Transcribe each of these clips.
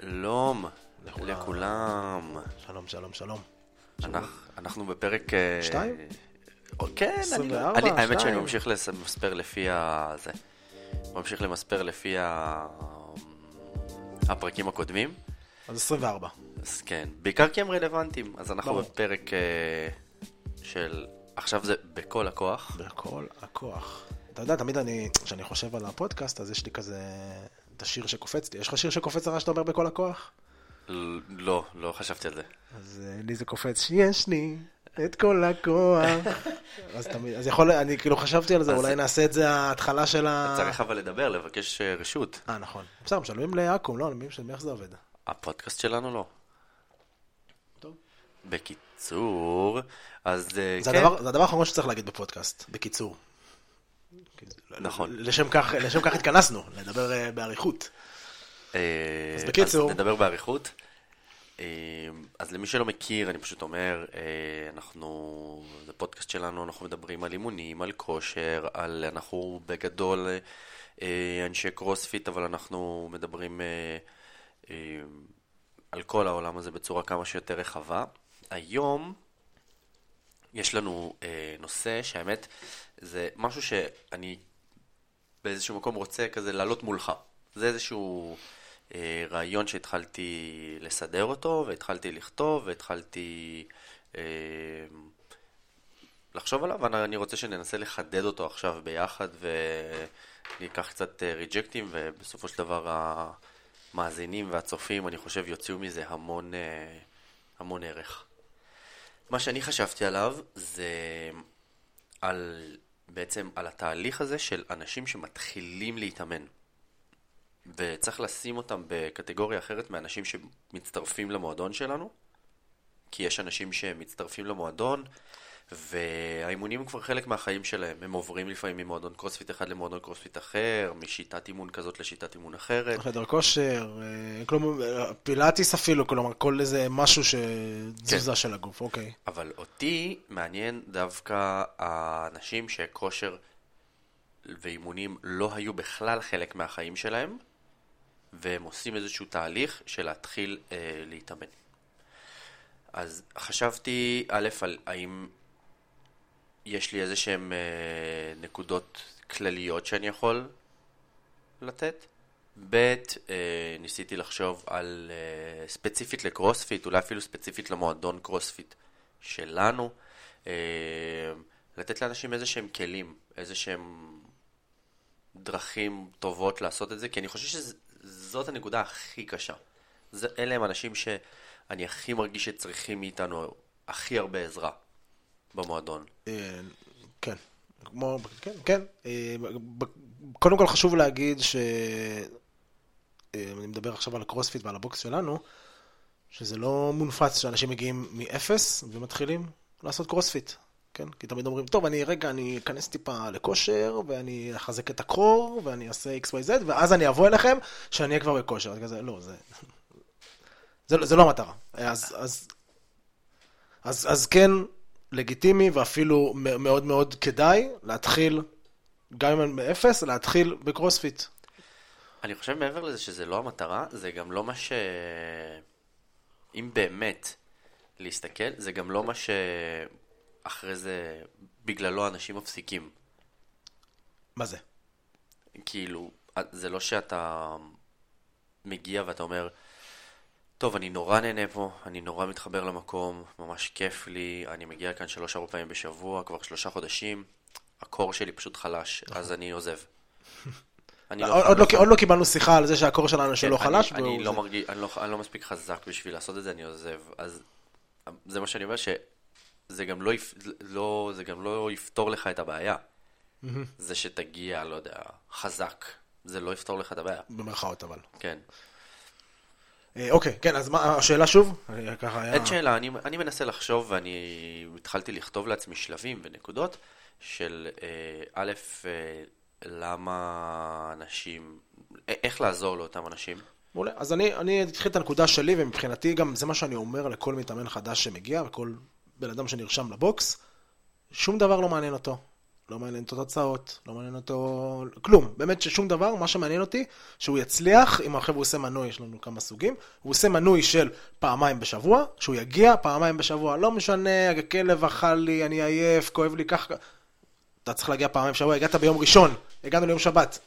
שלום לכולם. לכולם. שלום, שלום, שלום. אנחנו- אנחנו בפרק... אה, שתיים? כן, אני לא... 24, אני- האמת שאני שתיים. ממשיך למספר לפי ה... זה. ממשיך למספר לפי ה... הפרקים הקודמים. אז 24. אז כן, בעיקר כי הם רלוונטיים. אז אנחנו ברור. בפרק אה, של... עכשיו זה בכל הכוח. בכל הכוח. אתה יודע, תמיד אני, כשאני חושב על הפודקאסט, אז יש לי כזה, את השיר שקופץ לי. יש לך שיר שקופץ לך שאתה אומר בכל הכוח? לא, לא חשבתי על זה. אז אה, לי זה קופץ, שיש לי את כל הכוח. אז תמיד, אז יכול, אני כאילו חשבתי על זה, אולי נעשה את זה ההתחלה של ה... צריך אבל לדבר, לבקש אה, רשות. אה, נכון. בסדר, משלמים לאקו"ם, לא, אני מבין איך זה עובד. הפודקאסט שלנו לא. טוב. בקיצור, אז אה, זה כן, הדבר- זה הדבר האחרון שצריך להגיד בפודקאסט, בקיצור. נכון. לשם כך, לשם כך התכנסנו, לדבר אה, באריכות. אה, אז בקיצור. אז נדבר באריכות. אה, אז למי שלא מכיר, אני פשוט אומר, אנחנו, זה פודקאסט שלנו, אנחנו מדברים על אימונים, על כושר, על, אנחנו בגדול אנשי קרוספיט, אבל אנחנו מדברים על כל העולם הזה בצורה כמה שיותר רחבה. היום יש לנו אה, נושא שהאמת זה משהו שאני באיזשהו מקום רוצה כזה לעלות מולך. זה איזשהו אה, רעיון שהתחלתי לסדר אותו, והתחלתי לכתוב, והתחלתי אה, לחשוב עליו, ואני רוצה שננסה לחדד אותו עכשיו ביחד, וניקח קצת אה, ריג'קטים, ובסופו של דבר המאזינים והצופים, אני חושב, יוציאו מזה המון, אה, המון ערך. מה שאני חשבתי עליו זה על, בעצם על התהליך הזה של אנשים שמתחילים להתאמן. וצריך לשים אותם בקטגוריה אחרת מאנשים שמצטרפים למועדון שלנו, כי יש אנשים שמצטרפים למועדון, והאימונים הם כבר חלק מהחיים שלהם. הם עוברים לפעמים ממועדון קרוספיט אחד למועדון קרוספיט אחר, משיטת אימון כזאת לשיטת אימון אחרת. חדר כושר, אה, כלומר, פילאטיס אפילו, כלומר, כל איזה משהו שתזוזה של הגוף, אוקיי. אבל אותי מעניין דווקא האנשים שכושר ואימונים לא היו בכלל חלק מהחיים שלהם, והם עושים איזשהו תהליך של להתחיל אה, להתאמן. אז חשבתי, א', על האם יש לי איזה שהן אה, נקודות כלליות שאני יכול לתת. ב', אה, ניסיתי לחשוב על אה, ספציפית לקרוספיט, אולי אפילו ספציפית למועדון קרוספיט שלנו, אה, לתת לאנשים איזה שהם כלים, איזה שהם דרכים טובות לעשות את זה, כי אני חושב שזאת הנקודה הכי קשה. זה, אלה הם אנשים שאני הכי מרגיש שצריכים מאיתנו הכי הרבה עזרה במועדון. אה, כן, כמו, כן, כן. אה, קודם כל חשוב להגיד ש... אה, אני מדבר עכשיו על הקרוספיט ועל ה box שלנו, שזה לא מופרך שאנשים מגיעים מאפס ומתחילים לעשות קרוספיט. כן? כי תמיד אומרים, טוב, אני רגע, אני אכנס טיפה לכושר, ואני אחזק את ה core, ואני אעשה XYZ, ואז אני אבוא אליכם, שאני אהיה כבר בכושר. אז כזה, לא, זה... זה, לא- זה לא המטרה. אז, אז, אז, אז כן, לגיטימי ואפילו מאוד מאוד כדאי להתחיל, גם אם מאפס, להתחיל בקרוספיט. אני חושב מעבר לזה שזה לא המטרה, זה גם לא מה ש... אם באמת להסתכל, זה גם לא מה שאחרי זה בגללו אנשים מפסיקים. מה זה? כאילו, זה לא שאתה מגיע ואתה אומר, טוב, אני נורא נהנה פה, אני נורא מתחבר למקום, ממש כיף לי, אני מגיע כאן שלוש-ארבע פעמים בשבוע, כבר שלושה חודשים, הקור שלי פשוט חלש, אז אני עוזב. אני עוד, לא, עוד לא קיבלנו שיחה על זה שהקור שלנו כן, חלש. אני, אני, והוא לא. מרגיש, אני, לא, אני לא מספיק חזק בשביל לעשות את זה, אני עוזב. אז זה מה שאני אומר, שזה גם לא, לא, זה גם לא יפתור לך את הבעיה. זה שתגיע, לא יודע, חזק, זה לא יפתור לך את הבעיה. במרכאות אבל. כן. אה, אוקיי, כן, אז מה, השאלה שוב? ככה היה... אין שאלה, אני, אני מנסה לחשוב, ואני התחלתי לכתוב לעצמי שלבים ונקודות של אה, א', אה, למה אנשים, איך לעזור לאותם אנשים. מעולה. אז אני, אני אתחיל את הנקודה שלי, ומבחינתי גם זה מה שאני אומר לכל מתאמן חדש שמגיע, וכל בן אדם שנרשם לבוקס, שום דבר לא מעניין אותו. לא מעניין אותו תוצאות, לא מעניין אותו כלום. באמת ששום דבר, מה שמעניין אותי, שהוא יצליח, אם עכשיו הוא עושה מנוי, יש לנו כמה סוגים, הוא עושה מנוי של פעמיים בשבוע, שהוא יגיע פעמיים בשבוע, לא משנה, הכלב אכל לי, אני עייף, כואב לי ככה. אתה צריך להגיע פעמיים בשבוע, הגעת ביום ראשון, הגענו ליום שבת.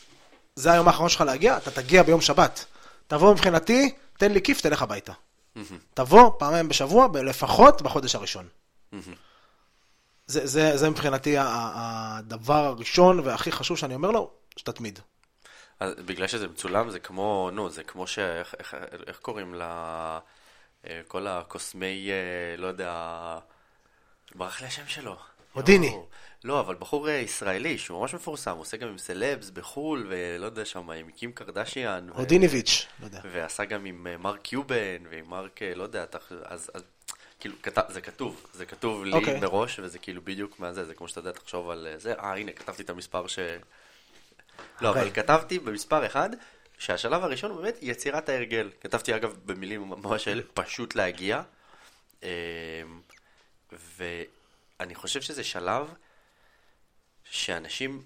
זה היום האחרון שלך להגיע, אתה תגיע ביום שבת. תבוא מבחינתי, תן לי כיף, תלך הביתה. תבוא פעמיים בשבוע, לפחות בחודש הראשון. זה, זה, זה מבחינתי הדבר הראשון והכי חשוב שאני אומר לו, שתתמיד. אז בגלל שזה מצולם, זה כמו, נו, זה כמו ש... איך, איך, איך קוראים ל... אה, כל הקוסמי, אה, לא יודע, ברח לי השם שלו. הודיני. לא, לא, אבל בחור אה, ישראלי שהוא ממש מפורסם, הוא עושה גם עם סלבס בחו"ל, ולא יודע שם, עם קים קרדשיאן. הודיניביץ', לא יודע. ועשה גם עם מרק קיובן, ועם מרק, לא יודע, אז, אז כאילו, זה כתוב, זה כתוב לי okay. אוקיי. מראש, וזה כאילו בדיוק מה זה, זה כמו שאתה יודע, תחשוב על זה, אה, הנה, כתבתי את המספר ש... לא, אבל אוקיי. כתבתי במספר אחד, שהשלב הראשון הוא באמת יצירת ההרגל. כתבתי אגב במילים ממש אלה, פשוט להגיע. אמ, ואני חושב שזה שלב שאנשים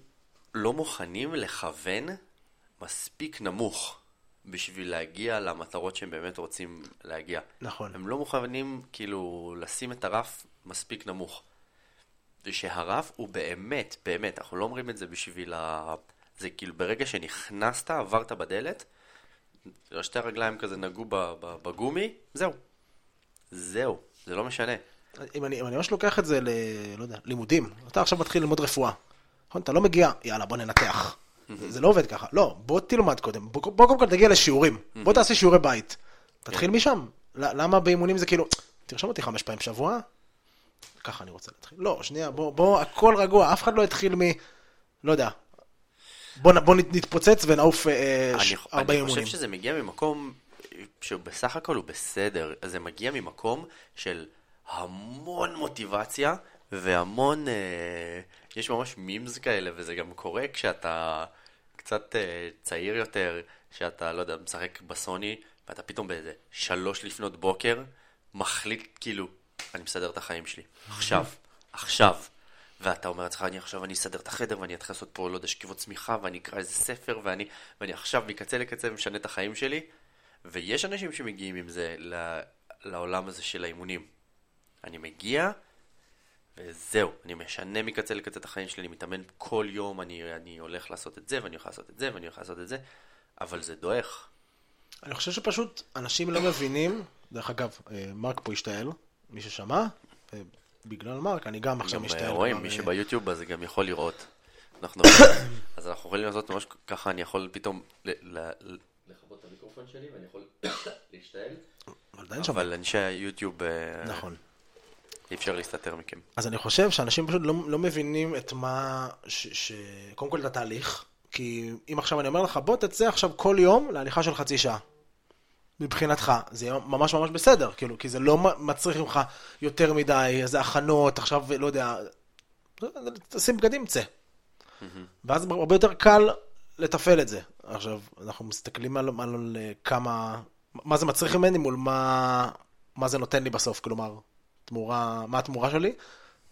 לא מוכנים לכוון מספיק נמוך. בשביל להגיע למטרות שהם באמת רוצים להגיע. נכון. הם לא מוכנים כאילו לשים את הרף מספיק נמוך. ושהרף הוא באמת, באמת, אנחנו לא אומרים את זה בשביל ה... זה כאילו ברגע שנכנסת, עברת בדלת, שתי הרגליים כזה נגעו בגומי, זהו. זהו, זה לא משנה. אם אני, אם אני ממש לוקח את זה ל... לא יודע, לימודים, אתה עכשיו מתחיל ללמוד רפואה. נכון? אתה לא מגיע, יאללה, בוא ננתח. זה לא עובד ככה. לא, בוא תלמד קודם. בוא קודם כל תגיע לשיעורים. בוא תעשה שיעורי בית. תתחיל משם. למה באימונים זה כאילו, תרשום אותי חמש פעמים בשבוע? ככה אני רוצה להתחיל. לא, שנייה, בוא, בוא, הכל רגוע, אף אחד לא התחיל מ... לא יודע. בוא, בוא נתפוצץ ונעוף אה, ארבע אימונים. אני חושב שזה מגיע ממקום שבסך הכל הוא בסדר. זה מגיע ממקום של המון מוטיבציה והמון... אה, יש ממש מימס כאלה, וזה גם קורה כשאתה קצת uh, צעיר יותר, שאתה, לא יודע, משחק בסוני, ואתה פתאום באיזה שלוש לפנות בוקר, מחליט כאילו, אני מסדר את החיים שלי. עכשיו, עכשיו. ואתה אומר לעצמך, אני עכשיו אני אסדר את החדר ואני אתחיל לעשות פה, לא יודע, שכיבות צמיחה ואני אקרא איזה ספר ואני, ואני עכשיו מקצה לקצה ומשנה את החיים שלי. ויש אנשים שמגיעים עם זה לעולם הזה של האימונים. אני מגיע, וזהו, אני משנה מקצה לקצה את החיים שלי, אני מתאמן כל יום, אני, אני הולך לעשות את זה, ואני הולך לעשות את זה, ואני הולך לעשות את זה, אבל זה דועך. אני חושב שפשוט אנשים לא מבינים, דרך אגב, אה, מרק פה השתעל, מי ששמע, בגלל מרק, אני גם עכשיו משתעל. רואים, מי אה, שבביוטיוב הזה גם יכול לראות. אנחנו, אז אנחנו יכולים לעשות ממש ככה, אני יכול פתאום לכבות את המיקרופון שלי, ואני יכול להשתעל. אבל אנשי היוטיוב... אה, נכון. אי אפשר להסתתר מכם. אז אני חושב שאנשים פשוט לא, לא מבינים את מה, ש, ש... קודם כל את התהליך, כי אם עכשיו אני אומר לך, בוא תצא עכשיו כל יום להליכה של חצי שעה. מבחינתך, זה יהיה ממש ממש בסדר, כאילו, כי זה לא מצריך ממך יותר מדי, איזה הכנות, עכשיו, לא יודע, תשים בגדים, צא. ואז הרבה יותר קל לתפעל את זה. עכשיו, אנחנו מסתכלים על, על, על כמה, מה זה מצריך ממני מול מה, מה זה נותן לי בסוף, כלומר, תמורה, מה התמורה שלי,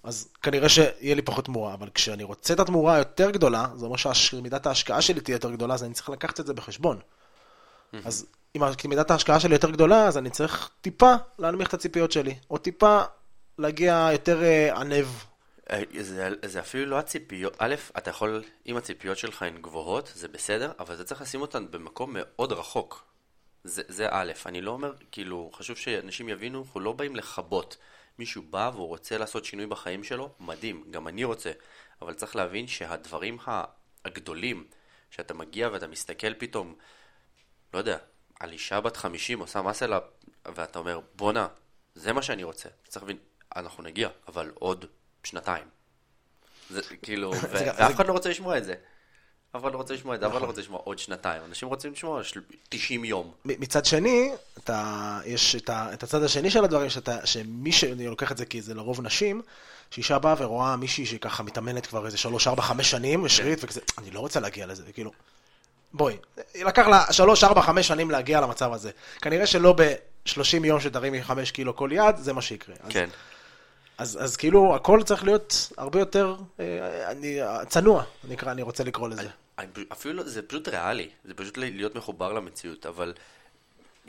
אז כנראה שיהיה לי פחות תמורה, אבל כשאני רוצה את התמורה היותר גדולה, זה אומר שמידת ההשקעה שלי תהיה יותר גדולה, אז אני צריך לקחת את זה בחשבון. אז אם מידת ההשקעה שלי יותר גדולה, אז אני צריך טיפה להנמיך את הציפיות שלי, או טיפה להגיע יותר uh, ענב. אה, זה, זה אפילו לא הציפיות, א', אתה יכול, אם הציפיות שלך הן גבוהות, זה בסדר, אבל אתה צריך לשים אותן במקום מאוד רחוק. זה, זה א', אני לא אומר, כאילו, חשוב שאנשים יבינו, אנחנו לא באים לכבות. מישהו בא והוא רוצה לעשות שינוי בחיים שלו, מדהים, גם אני רוצה. אבל צריך להבין שהדברים הגדולים, שאתה מגיע ואתה מסתכל פתאום, לא יודע, על אישה בת 50 עושה מסלה, ואתה אומר, בואנה, זה מה שאני רוצה. צריך להבין, אנחנו נגיע, אבל עוד שנתיים. זה כאילו, ואף אחד לא רוצה לשמוע את זה. אף אחד לא רוצה לשמוע את זה, אף אחד לא נכון. רוצה לשמוע עוד שנתיים. אנשים רוצים לשמוע 90 יום. מצד שני, אתה, יש את, ה, את הצד השני של הדברים, שאתה, שמי שאני לוקח את זה כי זה לרוב נשים, שאישה באה ורואה מישהי שככה מתאמנת כבר איזה 3, 4, 5 שנים, שרית וכזה, אני לא רוצה להגיע לזה, כאילו, בואי, לקח לה 3, 4, 5 שנים להגיע למצב הזה. כנראה שלא ב-30 יום שתרימי 5 קילו כל יד, זה מה שיקרה. כן. אז, אז כאילו הכל צריך להיות הרבה יותר אה, אני, צנוע, נקרא, אני רוצה לקרוא לזה. אני, אפילו לא- זה פשוט ריאלי, זה פשוט להיות מחובר למציאות, אבל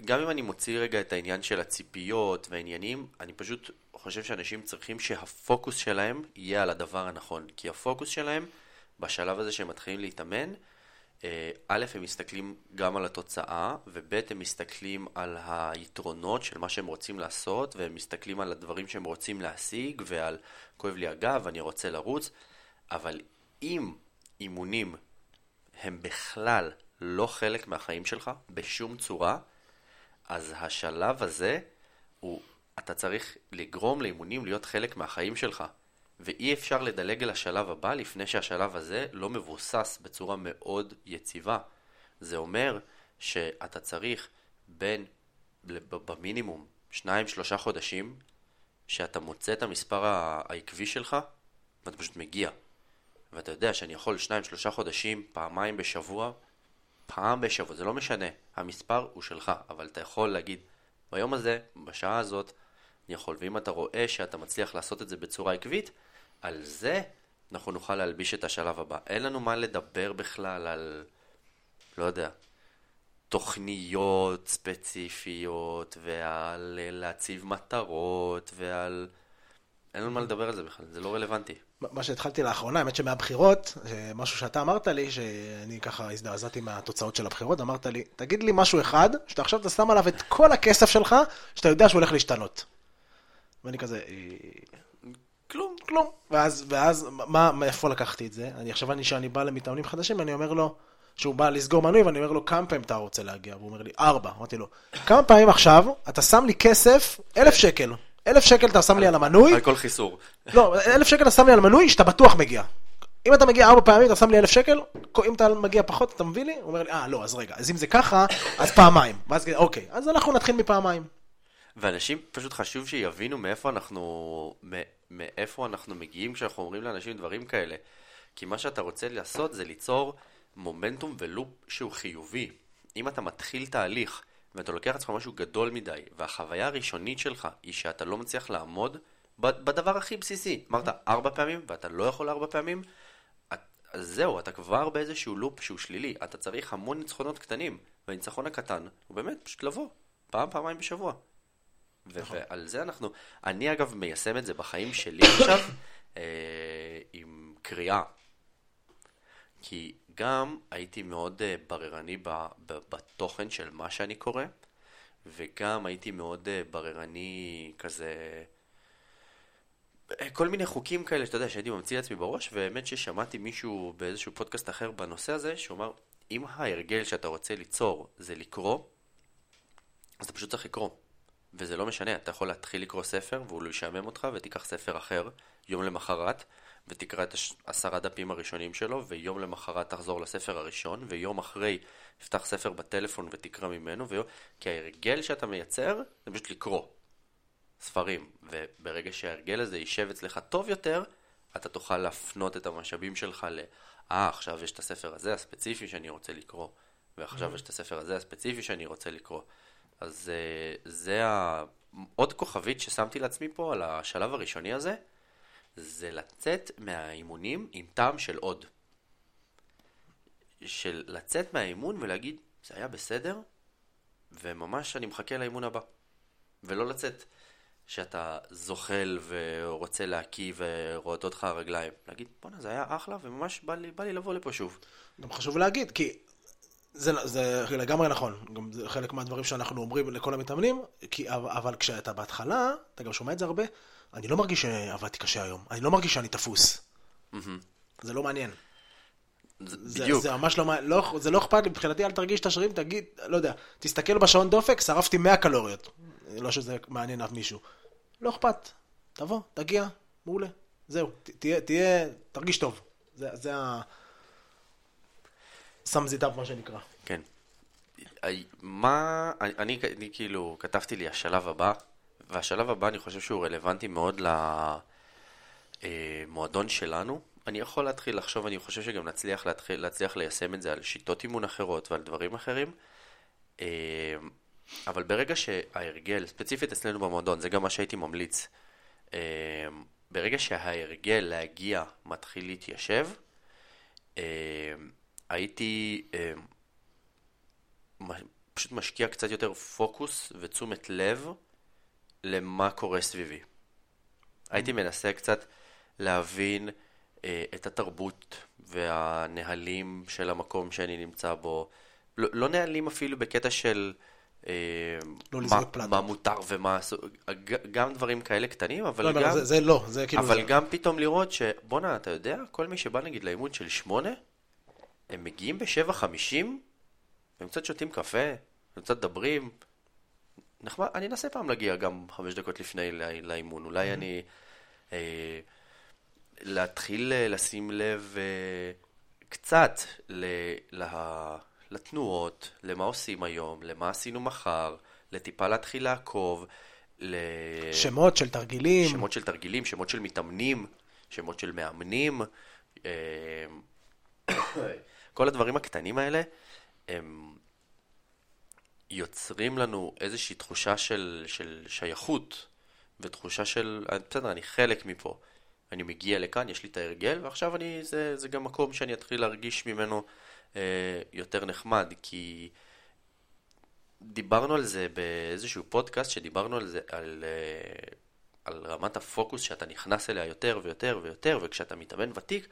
גם אם אני מוציא רגע את העניין של הציפיות והעניינים, אני פשוט חושב שאנשים צריכים שהפוקוס שלהם יהיה על הדבר הנכון. כי הפוקוס שלהם, בשלב הזה שהם מתחילים להתאמן, א', הם מסתכלים גם על התוצאה, וב', הם מסתכלים על היתרונות של מה שהם רוצים לעשות, והם מסתכלים על הדברים שהם רוצים להשיג, ועל כואב לי הגב, אני רוצה לרוץ, אבל אם אימונים הם בכלל לא חלק מהחיים שלך, בשום צורה, אז השלב הזה הוא, אתה צריך לגרום לאימונים להיות חלק מהחיים שלך. ואי אפשר לדלג על השלב הבא לפני שהשלב הזה לא מבוסס בצורה מאוד יציבה. זה אומר שאתה צריך בין, במינימום, שניים, שלושה חודשים, שאתה מוצא את המספר העקבי שלך, ואתה פשוט מגיע. ואתה יודע שאני יכול שניים, שלושה חודשים, פעמיים בשבוע, פעם בשבוע, זה לא משנה, המספר הוא שלך, אבל אתה יכול להגיד, ביום הזה, בשעה הזאת, אני יכול, ואם אתה רואה שאתה מצליח לעשות את זה בצורה עקבית, על זה אנחנו נוכל להלביש את השלב הבא. אין לנו מה לדבר בכלל על, לא יודע, תוכניות ספציפיות, ועל להציב מטרות, ועל... אין לנו מה לדבר על זה בכלל, זה לא רלוונטי. מה שהתחלתי לאחרונה, האמת שמהבחירות, משהו שאתה אמרת לי, שאני ככה הזדעזעתי מהתוצאות של הבחירות, אמרת לי, תגיד לי משהו אחד, שאתה עכשיו אתה שם עליו את כל הכסף שלך, שאתה יודע שהוא הולך להשתנות. ואני כזה, אה, כלום, כלום. ואז, ואז, מה, מאיפה לקחתי את זה? אני עכשיו, אני, כשאני בא למתאמנים חדשים, אני אומר לו, שהוא בא לסגור מנוי, ואני אומר לו, כמה פעמים אתה רוצה להגיע? והוא אומר לי, ארבע. אמרתי לו, כמה פעמים עכשיו, אתה שם לי כסף, אלף שקל. אלף שקל אתה שם לי על המנוי. על כל חיסור. לא, אלף שקל אתה שם לי על המנוי, שאתה בטוח מגיע. אם אתה מגיע ארבע פעמים, אתה שם לי אלף שקל, אם אתה מגיע פחות, אתה מביא לי? הוא אומר לי, אה, לא, אז רגע, אז אם זה ככה, אז פעמיים. ואז, אוקיי, אז אנחנו נתחיל מפעמיים. ואנשים, פשוט חשוב שיבינו מאיפה אנחנו, מאיפה אנחנו מגיעים כשאנחנו אומרים לאנשים דברים כאלה. כי מה שאתה רוצה לעשות זה ליצור מומנטום ולופ שהוא חיובי. אם אתה מתחיל תהליך ואתה לוקח לעצמך משהו גדול מדי, והחוויה הראשונית שלך היא שאתה לא מצליח לעמוד בדבר הכי בסיסי. אמרת ארבע פעמים ואתה לא יכול ארבע פעמים, אז זהו, אתה כבר באיזשהו לופ שהוא שלילי. אתה צריך המון ניצחונות קטנים, והניצחון הקטן הוא באמת פשוט לבוא, פעם, פעמיים בשבוע. נכון. ועל זה אנחנו, אני אגב מיישם את זה בחיים שלי עכשיו, אה, עם קריאה. כי גם הייתי מאוד אה, בררני ב, ב, בתוכן של מה שאני קורא, וגם הייתי מאוד אה, בררני כזה... אה, כל מיני חוקים כאלה שאתה יודע שהייתי ממציא לעצמי בראש, והאמת ששמעתי מישהו באיזשהו פודקאסט אחר בנושא הזה, שהוא אמר, אם ההרגל שאתה רוצה ליצור זה לקרוא, אז אתה פשוט צריך לקרוא. וזה לא משנה, אתה יכול להתחיל לקרוא ספר והוא לא ישעמם אותך ותיקח ספר אחר יום למחרת ותקרא את עשרה דפים הראשונים שלו ויום למחרת תחזור לספר הראשון ויום אחרי תפתח ספר בטלפון ותקרא ממנו ויום... כי ההרגל שאתה מייצר זה פשוט לקרוא ספרים וברגע שההרגל הזה יישב אצלך טוב יותר אתה תוכל להפנות את המשאבים שלך ל... אה, עכשיו יש את הספר הזה הספציפי שאני רוצה לקרוא ועכשיו mm-hmm. יש את הספר הזה הספציפי שאני רוצה לקרוא אז אה, זה עוד כוכבית ששמתי לעצמי פה על השלב הראשוני הזה, זה לצאת מהאימונים עם טעם של עוד. של לצאת מהאימון ולהגיד, זה היה בסדר, וממש אני מחכה לאימון הבא. ולא לצאת שאתה זוחל ורוצה להקיא ורועדות אותך הרגליים. להגיד, בואנה, זה היה אחלה, וממש בא לי, בא לי לבוא לפה שוב. גם חשוב להגיד, כי זה, זה לגמרי נכון, גם זה חלק מהדברים שאנחנו אומרים לכל המתאמנים, כי, אבל כשאתה בהתחלה, אתה גם שומע את זה הרבה, אני לא מרגיש שעבדתי קשה היום, אני לא מרגיש שאני תפוס. Mm-hmm. זה לא מעניין. זה, בדיוק. זה, זה ממש לא, לא, זה לא אכפת לי, מבחינתי אל תרגיש את השרירים, תגיד, לא יודע, תסתכל בשעון דופק, שרפתי 100 קלוריות. לא שזה מעניין אף מישהו. לא אכפת, תבוא, תגיע, מעולה, זהו, תהיה, תהיה, תרגיש טוב. זה, זה ה... שם זיטאפ מה שנקרא. כן. מה, אני, אני, אני כאילו כתבתי לי השלב הבא, והשלב הבא אני חושב שהוא רלוונטי מאוד למועדון שלנו. אני יכול להתחיל לחשוב, אני חושב שגם נצליח להתחיל, להצליח ליישם את זה על שיטות אימון אחרות ועל דברים אחרים. אה, אבל ברגע שההרגל, ספציפית אצלנו במועדון, זה גם מה שהייתי ממליץ, אמ, ברגע שההרגל להגיע מתחיל להתיישב, הייתי מ- פשוט משקיע קצת יותר פוקוס ותשומת לב למה קורה סביבי. הייתי מנסה קצת להבין אה, את התרבות והנהלים של המקום שאני נמצא בו. לא, לא נהלים אפילו בקטע של אה, לא מה. מה מותר ומה אסור, גם דברים כאלה קטנים, אבל לא, גם... לא, זה- זה לא, זה כאילו... אבל זה- גם פתאום לראות שבואנה, אתה יודע, כל מי שבא נגיד לאימון של שמונה, הם מגיעים בשבע חמישים, והם קצת שותים קפה, הם קצת מדברים. נחמד, אני אנסה פעם להגיע גם חמש דקות לפני לא- לאימון. אולי אני... אה, להתחיל אה, לשים לב אה, קצת ל, לה, לתנועות, למה עושים היום, למה עשינו מחר, לטיפה להתחיל לעקוב, ל... שמות של תרגילים. שמות של תרגילים, שמות של מתאמנים, שמות של מאמנים, אה, כל הדברים הקטנים האלה, הם יוצרים לנו איזושהי תחושה של, של שייכות, ותחושה של, בסדר, אני חלק מפה. אני מגיע לכאן, יש לי את ההרגל, ועכשיו אני, זה, זה גם מקום שאני אתחיל להרגיש ממנו אה, יותר נחמד, כי דיברנו על זה באיזשהו פודקאסט, שדיברנו על זה, על, אה, על רמת הפוקוס שאתה נכנס אליה יותר ויותר ויותר, וכשאתה מתאמן ותיק,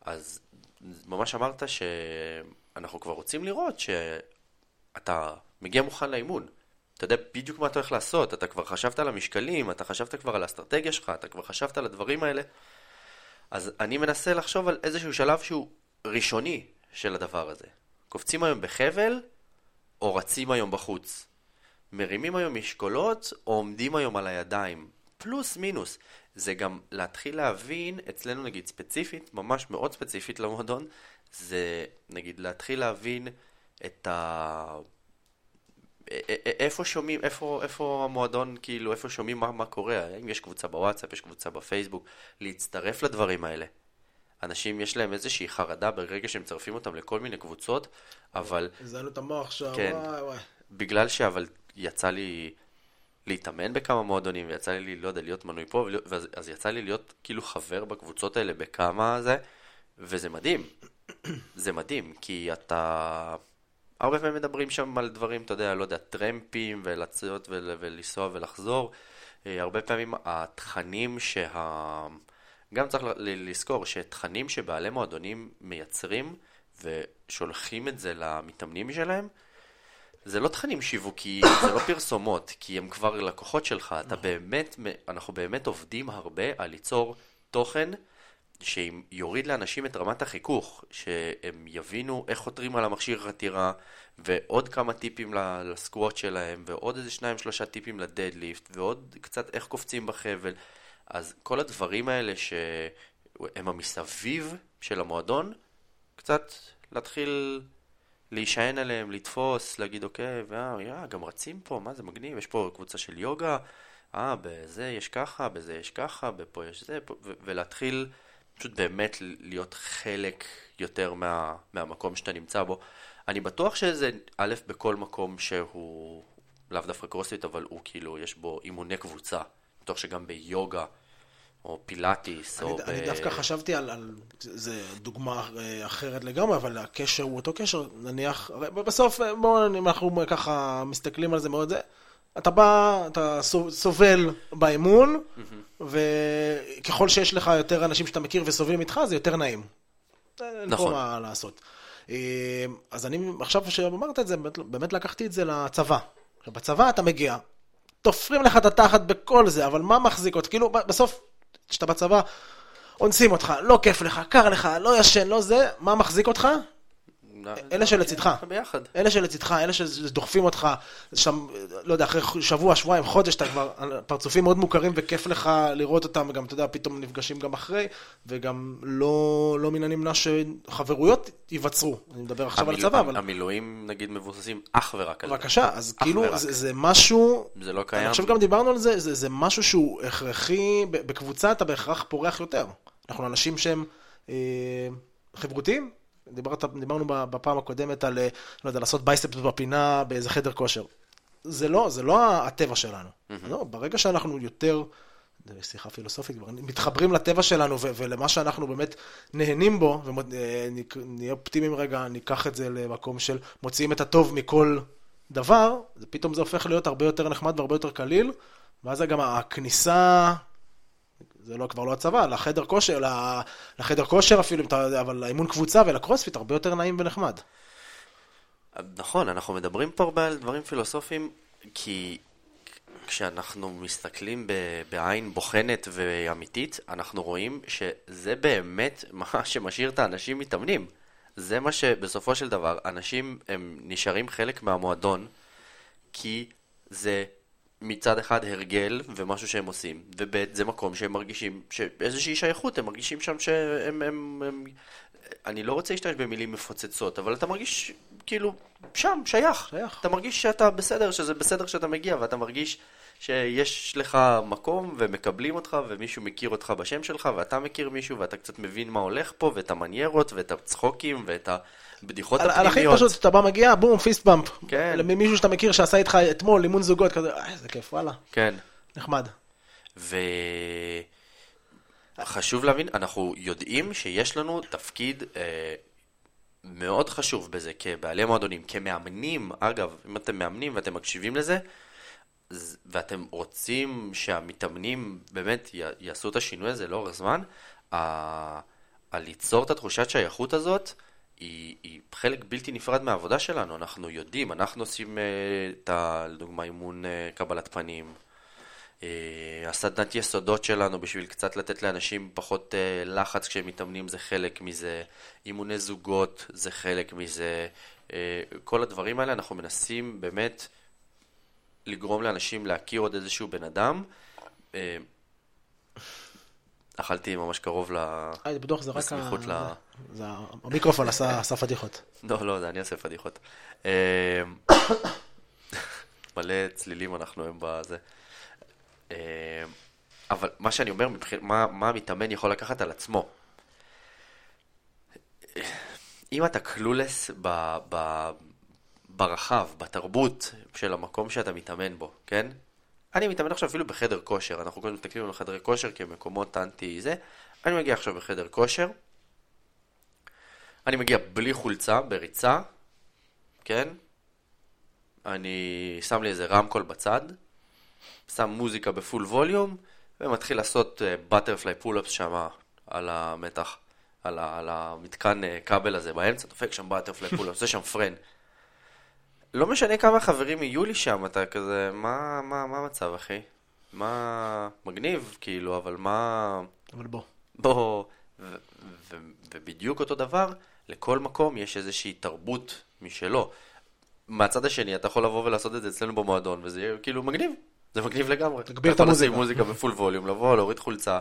אז ממש אמרת שאנחנו כבר רוצים לראות שאתה מגיע מוכן לאימון. אתה יודע בדיוק מה אתה הולך לעשות, אתה כבר חשבת על המשקלים, אתה חשבת כבר על האסטרטגיה שלך, אתה כבר חשבת על הדברים האלה. אז אני מנסה לחשוב על איזשהו שלב שהוא ראשוני של הדבר הזה. קופצים היום בחבל, או רצים היום בחוץ. מרימים היום משקולות, או עומדים היום על הידיים. פלוס מינוס. זה גם להתחיל להבין, אצלנו נגיד ספציפית, ממש מאוד ספציפית למועדון, זה נגיד להתחיל להבין את ה... איפה שומעים, איפה, איפה המועדון, כאילו, איפה שומעים מה, מה קורה, האם יש קבוצה בוואטסאפ, יש קבוצה בפייסבוק, להצטרף לדברים האלה. אנשים יש להם איזושהי חרדה ברגע שהם מצרפים אותם לכל מיני קבוצות, אבל הזדיינו את המוח עכשיו, כן. וואי וואי. בגלל שאבל יצא לי להתאמן בכמה מועדונים, ויצא לי, לא יודע, להיות מנוי פה, ואז, אז יצא לי להיות כאילו חבר בקבוצות האלה בכמה זה, וזה מדהים. זה מדהים, כי אתה... הרבה פעמים מדברים שם על דברים, אתה יודע, לא יודע, טרמפים, ולצאת ול, ולנסוע ולחזור. אה, הרבה פעמים התכנים שה... גם צריך לזכור שתכנים שבעלי מועדונים מייצרים ושולחים את זה למתאמנים שלהם, זה לא תכנים שיווקיים, זה לא פרסומות, כי הם כבר לקוחות שלך. אתה באמת, אנחנו באמת עובדים הרבה על ליצור תוכן שיוריד לאנשים את רמת החיכוך, שהם יבינו איך חותרים על המכשיר חתירה, ועוד כמה טיפים ל- לסקווט שלהם, ועוד איזה שניים שלושה טיפים לדדליפט, ועוד קצת איך קופצים בחבל. אז כל הדברים האלה שהם המסביב של המועדון, קצת להתחיל להישען עליהם, לתפוס, להגיד אוקיי, ואה, גם רצים פה, מה זה מגניב, יש פה קבוצה של יוגה, אה, בזה יש ככה, בזה יש ככה, בפה יש זה, ולהתחיל פשוט באמת להיות חלק יותר מה, מהמקום שאתה נמצא בו. אני בטוח שזה א', בכל מקום שהוא לאו דווקא קרוספיט, אבל הוא כאילו, יש בו אימוני קבוצה. בטוח שגם ביוגה, או פילאטיס, אני, או אני דווקא חשבתי על, על, זה דוגמה אה, אחרת לגמרי, אבל הקשר הוא אותו קשר, נניח, בסוף, אה, בואו, אם אנחנו ככה מסתכלים על זה מאוד, זה, אתה בא, אתה סו- סובל באימון, וככל שיש לך יותר אנשים שאתה מכיר וסובלים איתך, זה יותר נעים. אין נכון. פה מה לעשות. אה, אז אני, עכשיו שאמרת את זה, באמת, באמת לקחתי את זה לצבא. בצבא אתה מגיע, תופרים לך את התחת בכל זה, אבל מה מחזיק אותך? כאילו, ב- בסוף, כשאתה בצבא, אונסים אותך, לא כיף לך, קר לך, לא ישן, לא זה, מה מחזיק אותך? אלה שלצידך. ביחד. אלה שלצידך, אלה שדוחפים אותך, שם, לא יודע, אחרי שבוע, שבועיים, חודש, אתה כבר, פרצופים מאוד מוכרים וכיף לך לראות אותם, וגם, אתה יודע, פתאום נפגשים גם אחרי, וגם לא, לא מן הנמנע שחברויות ייווצרו. אני מדבר עכשיו על המיל- הצבא, אבל... המילואים, נגיד, מבוססים אך ורק על זה. בבקשה, אז כאילו, ורק. זה, זה משהו... זה לא אני קיים. חושב גם דיברנו על זה, זה, זה משהו שהוא הכרחי, בקבוצה אתה בהכרח פורח יותר. אנחנו אנשים שהם אה, חברותיים. דיברת, דיברנו בפעם הקודמת על, אה, לא יודע, לעשות בייספס בפינה באיזה חדר כושר. זה לא, זה לא הטבע שלנו. לא, ברגע שאנחנו יותר זה שיחה פילוסופית, מתחברים לטבע שלנו ו- ולמה שאנחנו באמת נהנים בו, ונהיה אופטימיים רגע, ניקח את זה למקום של מוציאים את הטוב מכל דבר, פתאום זה הופך להיות הרבה יותר נחמד והרבה יותר קליל, ואז גם הכניסה, זה לא, כבר לא הצבא, לחדר כושר, לחדר כושר אפילו, אבל לאימון קבוצה ולקרוספיט הרבה יותר נעים ונחמד. נכון, אנחנו מדברים פה הרבה על דברים פילוסופיים, כי כשאנחנו מסתכלים בעין בוחנת ואמיתית, אנחנו רואים שזה באמת מה שמשאיר את האנשים מתאמנים. זה מה שבסופו של דבר, אנשים הם נשארים חלק מהמועדון, כי זה מצד אחד הרגל ומשהו שהם עושים, וב' זה מקום שהם מרגישים שאיזושהי שייכות, הם מרגישים שם שהם... הם, הם, אני לא רוצה להשתמש במילים מפוצצות, אבל אתה מרגיש כאילו שם, שייך. שייך. אתה מרגיש שאתה בסדר, שזה בסדר שאתה מגיע, ואתה מרגיש שיש לך מקום ומקבלים אותך ומישהו מכיר אותך בשם שלך ואתה מכיר מישהו ואתה קצת מבין מה הולך פה ואת המניירות ואת הצחוקים ואת הבדיחות על, הפנימיות. על הכי פשוט, אתה בא מגיע, בום, פיסט באמפ. כן. מישהו שאתה מכיר שעשה איתך אתמול אימון זוגות כזה, אה, איזה כיף, וואלה. כן. נחמד. וחשוב להבין, אנחנו יודעים שיש לנו תפקיד אה, מאוד חשוב בזה כבעלי מועדונים, כמאמנים, אגב, אם אתם מאמנים ואתם מקשיבים לזה, ואתם רוצים שהמתאמנים באמת יעשו את השינוי הזה לאורך זמן, ה... ליצור את התחושת שייכות הזאת היא, היא חלק בלתי נפרד מהעבודה שלנו. אנחנו יודעים, אנחנו עושים, אה, את ה, לדוגמה, אימון אה, קבלת פנים, אה, הסדנת יסודות שלנו בשביל קצת לתת לאנשים פחות לחץ כשהם מתאמנים זה חלק מזה, אימוני זוגות זה חלק מזה, כל הדברים האלה אנחנו מנסים באמת לגרום לאנשים להכיר עוד איזשהו בן אדם. אה, אכלתי ממש קרוב ל... אה, בטוח זה רק ה... זה המיקרופון עשה פדיחות. לא, לא, זה אני עושה פדיחות. אה, מלא צלילים אנחנו היום בזה. אבל מה שאני אומר, מה המתאמן יכול לקחת על עצמו? אם אתה קלולס ברחב, בתרבות של המקום שאתה מתאמן בו, כן? אני מתאמן עכשיו אפילו בחדר כושר, אנחנו קודם מסתכלים על חדרי כושר כמקומות אנטי זה. אני מגיע עכשיו בחדר כושר, אני מגיע בלי חולצה, בריצה, כן? אני שם לי איזה רמקול בצד, שם מוזיקה ב full volume, ומתחיל לעשות butterfly pull-ups שם על המתח, על, ה, על המתקן אה, כבל הזה באמצע, דופק שם butterfly pull-ups, עושה שם Fran. לא משנה כמה חברים יהיו לי שם, אתה כזה, מה, מה, מה המצב, אחי? מה... מגניב, כאילו, אבל מה... אבל בוא. בוא... ו- ו- ובדיוק אותו דבר, לכל מקום יש איזושהי תרבות משלו. מהצד השני, אתה יכול לבוא ולעשות את זה אצלנו במועדון, וזה יהיה כאילו מגניב. זה מגניב לגמרי. תגביר את המוזיקה. אתה יכול מוזיקה בפול ווליום, לבוא, להוריד חולצה,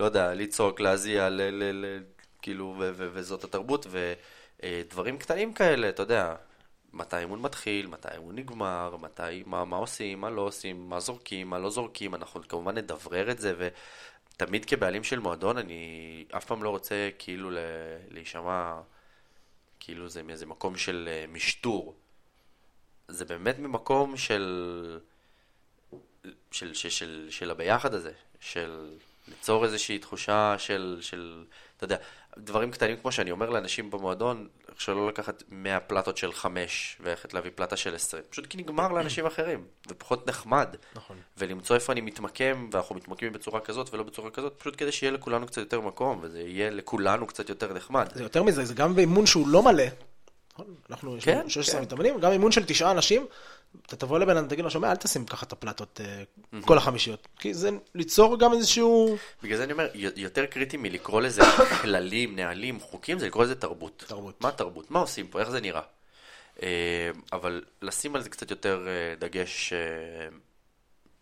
לא יודע, לצעוק, להזיע, ל- ל- ל- כאילו, ו- ו- וזאת התרבות, ודברים קטנים כאלה, אתה יודע, מתי האימון מתחיל, מתי האימון נגמר, מתי, מה, מה עושים, מה לא עושים, מה זורקים, מה לא זורקים, אנחנו כמובן נדברר את זה, ותמיד כבעלים של מועדון אני אף פעם לא רוצה כאילו להישמע, כאילו זה מאיזה מקום של אה, משטור. זה באמת ממקום של, של, של, של, של הביחד הזה, של ליצור איזושהי תחושה של, של, אתה יודע, דברים קטנים כמו שאני אומר לאנשים במועדון, שלא לקחת 100 פלטות של 5 וללכת להביא פלטה של 20, פשוט כי נגמר לאנשים אחרים, ופחות נחמד. נכון. ולמצוא איפה אני מתמקם, ואנחנו מתמקמים בצורה כזאת ולא בצורה כזאת, פשוט כדי שיהיה לכולנו קצת יותר מקום, וזה יהיה לכולנו קצת יותר נחמד. זה יותר מזה, זה גם באימון שהוא לא מלא. נכון? אנחנו, יש לנו 16 כן. מתאמנים, גם אימון של תשעה אנשים, אתה תבוא לבן אדם, תגיד לו, שומע, אל תשים ככה את הפלטות, אה, כל החמישיות. כי זה ליצור גם איזשהו... בגלל זה אני אומר, יותר קריטי מלקרוא לזה כללים, נהלים, חוקים, זה לקרוא לזה תרבות. תרבות. מה תרבות? מה עושים פה? איך זה נראה? אה, אבל לשים על זה קצת יותר אה, דגש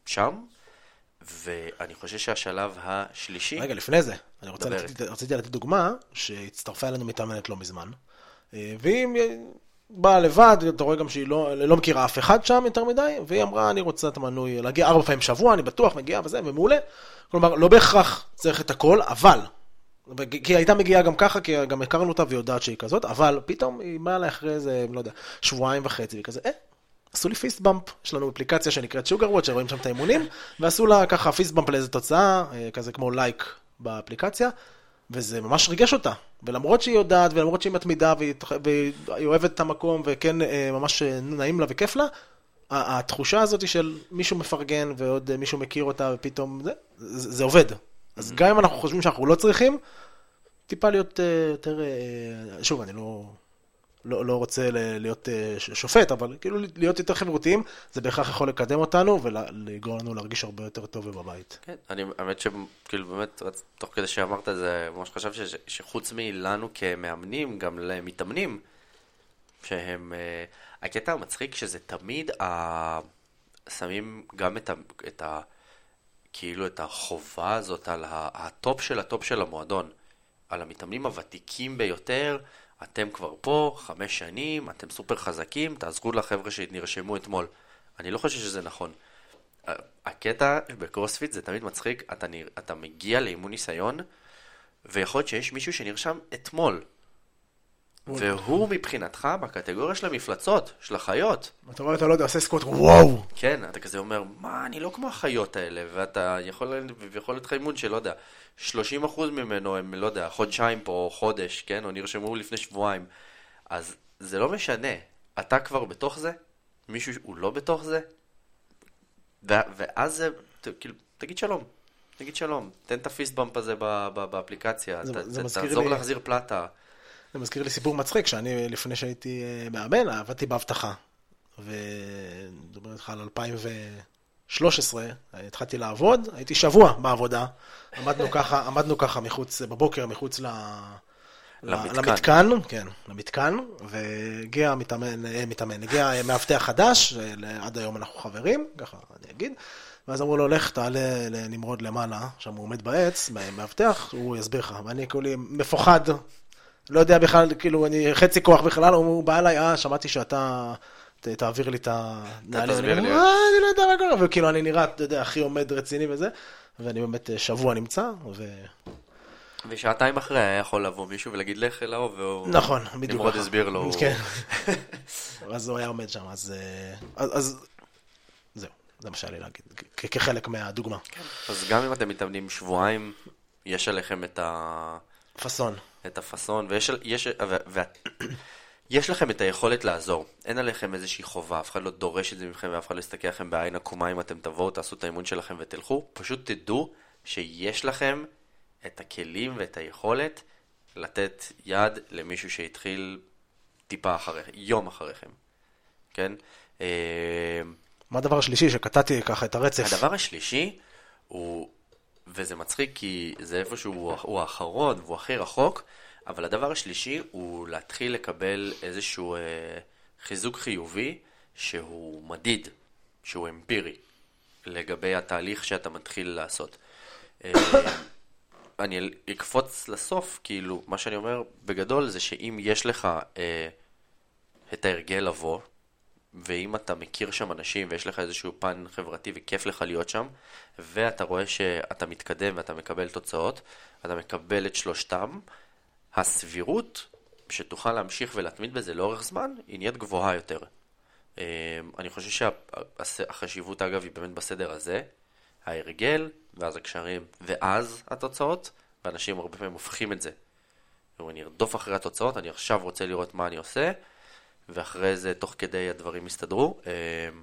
שם, ואני חושב שהשלב השלישי... רגע, לפני זה, אני רוצה לתת, רציתי לתת דוגמה, שהצטרפה אלינו מתאמנת לא מזמן, והיא באה לבד, אתה רואה גם שהיא לא, לא מכירה אף אחד שם יותר מדי, והיא אמרה, אני רוצה את המנוי, להגיע ארבע פעמים בשבוע, אני בטוח, מגיעה וזה, ומעולה. כלומר, לא בהכרח צריך את הכל, אבל, כי היא הייתה מגיעה גם ככה, כי גם הכרנו אותה והיא יודעת שהיא כזאת, אבל פתאום היא באה אליי אחרי איזה, לא יודע, שבועיים וחצי, וכזה, אה, עשו לי פיסט באמפ, יש לנו אפליקציה שנקראת שוגר וואט, שרואים שם את האימונים, ועשו לה ככה פיסט באמפ לאיזה תוצאה, אה, כזה כמו לייק באפליקציה, וזה ממש ריגש אותה. ולמרות שהיא יודעת, ולמרות שהיא מתמידה, והיא, והיא אוהבת את המקום, וכן, אה, ממש אה, נעים לה וכיף לה, התחושה הזאת של מישהו מפרגן ועוד מישהו מכיר אותה ופתאום זה, זה, זה עובד. אז גם אם אנחנו חושבים שאנחנו לא צריכים, טיפה להיות יותר, שוב, אני לא... לא, לא רוצה להיות אה, שופט, אבל כאילו להיות יותר חברותיים, זה בהכרח יכול לקדם אותנו ולגרום לנו להרגיש הרבה יותר טוב בבית. כן, אני, האמת שכאילו באמת, תוך כדי שאמרת זה, ממש חשבתי שחוץ מלנו כמאמנים, גם למתאמנים, שהם, אה, הקטע המצחיק שזה תמיד, ה... שמים גם את ה... את ה... כאילו את החובה הזאת על ה top של ה top של המועדון, על המתאמנים הוותיקים ביותר, אתם כבר פה, חמש שנים, אתם סופר חזקים, תעזרו לחבר'ה שנרשמו אתמול. אני לא חושב שזה נכון. הקטע בקרוספיט זה תמיד מצחיק, אתה, נר... אתה מגיע לאימון ניסיון, ויכול להיות שיש מישהו שנרשם אתמול. והוא מבחינתך בקטגוריה של המפלצות, של החיות. אתה רואה, אתה לא יודע, עושה סקוט, וואו. כן, אתה כזה אומר, מה, אני לא כמו החיות האלה, ואתה יכול, יכול להיות לך אימון שלא יודע, 30% ממנו הם, לא יודע, חודשיים פה, או חודש, כן, או נרשמו לפני שבועיים. אז זה לא משנה, אתה כבר בתוך זה, מישהו הוא לא בתוך זה, ואז זה, כאילו, תגיד שלום. תגיד שלום, תן את הפיסט הזה באפליקציה, תעזור להחזיר פלטה. זה מזכיר לי סיפור מצחיק, שאני לפני שהייתי אה, מאמן, עבדתי באבטחה. ודבר איתך על 2013, התחלתי לעבוד, הייתי שבוע בעבודה. עמדנו ככה, עמדנו ככה מחוץ, בבוקר מחוץ ל... למתקן. למתקן, כן, למתקן, והגיע מתאמן, אה, מתאמן, הגיע מאבטח חדש, עד היום אנחנו חברים, ככה אני אגיד, ואז אמרו לו, לך תעלה לנמרוד למעלה, שם הוא עומד בעץ, מאבטח, הוא יסביר לך, ואני כולי מפוחד, לא יודע בכלל, כאילו, אני חצי כוח בכלל, הוא בא אליי, אה, שמעתי שאתה... תעביר לי את הנעלים. תסביר לי. אה, אני לא יודע מה קורה, וכאילו, אני נראה, אתה יודע, הכי עומד רציני וזה, ואני באמת אה, שבוע נמצא, ו... ושעתיים אחרי היה יכול לבוא מישהו ולהגיד לך אליו, והוא... נכון, בדיוק. נמרוד הסביר לו. כן. אז הוא היה עומד שם, אז... אה, אז... זהו, זה מה שהיה לי להגיד, כחלק מהדוגמה. אז גם אם אתם מתאמנים שבועיים, יש עליכם את ה... פאסון. את הפאסון, ויש יש, ו, ו, יש לכם את היכולת לעזור. אין עליכם איזושהי חובה, אף אחד לא דורש את זה מכם ואף אחד לא יסתכל לכם בעין עקומה אם אתם תבואו, תעשו את האימון שלכם ותלכו. פשוט תדעו שיש לכם את הכלים ואת היכולת לתת יד למישהו שהתחיל טיפה אחריכם, יום אחריכם, כן? אה, מה הדבר השלישי שקטעתי ככה את הרצף? הדבר השלישי הוא וזה מצחיק כי זה איפשהו הוא האחרון והוא הכי רחוק, אבל הדבר השלישי הוא להתחיל לקבל איזשהו אה, חיזוק חיובי שהוא מדיד, שהוא אמפירי, לגבי התהליך שאתה מתחיל לעשות. אה, אני אקפוץ לסוף, כאילו, מה שאני אומר בגדול זה שאם יש לך אה, את ההרגל לבוא, ואם אתה מכיר שם אנשים ויש לך איזשהו פן חברתי וכיף לך להיות שם, ואתה רואה שאתה מתקדם ואתה מקבל תוצאות, אתה מקבל את שלושתם, הסבירות שתוכל להמשיך ולהתמיד בזה לאורך זמן, היא נהיית גבוהה יותר. אמ, אני חושב שהחשיבות אגב היא באמת בסדר הזה, ההרגל, ואז הקשרים, ואז התוצאות, ואנשים הרבה פעמים הופכים את זה. אני ארדוף אחרי התוצאות, אני עכשיו רוצה לראות מה אני עושה, ואחרי זה תוך כדי הדברים יסתדרו, אמ,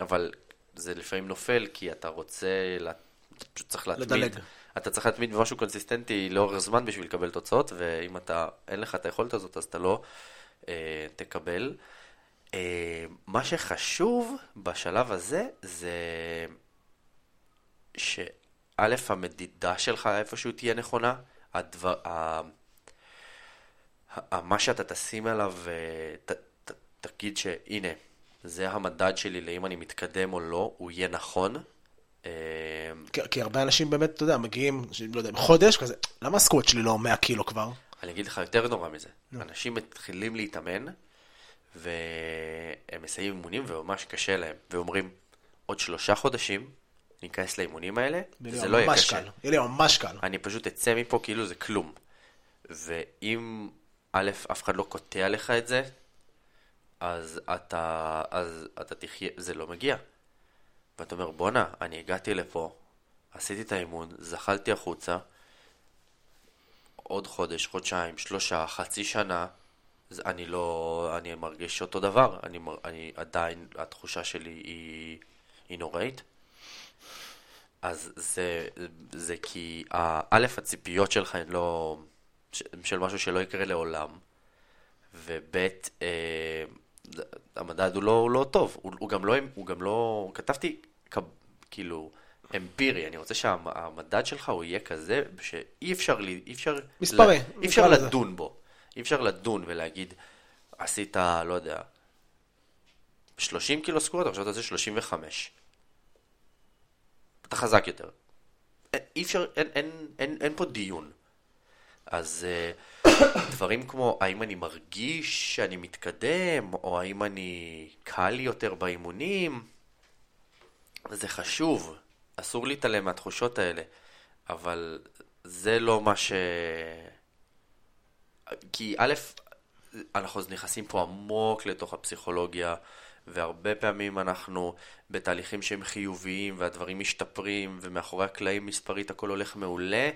אבל זה לפעמים נופל כי אתה רוצה, אתה פשוט צריך להתמיד. לדלג. אתה צריך להתמיד במשהו קונסיסטנטי לאורך זמן בשביל לקבל תוצאות, ואם אתה, אין לך את היכולת הזאת, אז אתה לא אה, תקבל. אה, מה שחשוב בשלב הזה, זה שא', המדידה שלך איפשהו תהיה נכונה, הדבר, ה... מה שאתה תשים עליו, אה, ת, תגיד שהנה, זה המדד שלי לאם אני מתקדם או לא, הוא יהיה נכון. אמ, כי, כי הרבה אנשים באמת, אתה יודע, מגיעים, לא יודע, חודש כזה, למה הסקווט שלי לא 100 קילו כבר? אני אגיד לך יותר נורא מזה. אנשים מתחילים להתאמן, והם מסיימים אימונים וממש קשה להם, ואומרים, עוד שלושה חודשים ניכנס לאימונים האלה, וזה לא יהיה קשה. קל. יהיה לי ממש קל. אני פשוט אצא מפה כאילו זה כלום. ואם, א', אף אחד לא קוטע לך את זה, אז אתה, אז אתה תחיה, זה לא מגיע. ואתה אומר, בואנה, אני הגעתי לפה, עשיתי את האימון, זחלתי החוצה, עוד חודש, חודשיים, שלושה, חצי שנה, אני לא, אני מרגיש אותו דבר, אני, אני עדיין, התחושה שלי היא, היא נוראית. אז זה, זה כי, א', הציפיות שלך הן לא, של משהו שלא יקרה לעולם, וב', אה, המדד הוא לא, הוא לא טוב, הוא, הוא גם לא, הוא גם לא, כתבתי כ- כאילו אמפירי, אני רוצה שהמדד שלך הוא יהיה כזה שאי אפשר, לי- אי אפשר, מספרי, ל- אי אפשר. לדון בו, אי אפשר לדון ולהגיד, עשית, לא יודע, 30 קילו סקוואט, עכשיו אתה עושה 35. אתה חזק יותר. אי אפשר, אין, אין, אין, אין פה דיון. אז אה, דברים כמו האם אני מרגיש שאני מתקדם, או האם אני קל יותר באימונים, זה חשוב, אסור להתעלם מהתחושות האלה, אבל זה לא מה ש... כי א', אנחנו נכנסים פה עמוק לתוך הפסיכולוגיה, והרבה פעמים אנחנו בתהליכים שהם חיוביים, והדברים משתפרים, ומאחורי הקלעים מספרית הכל הולך מעולה,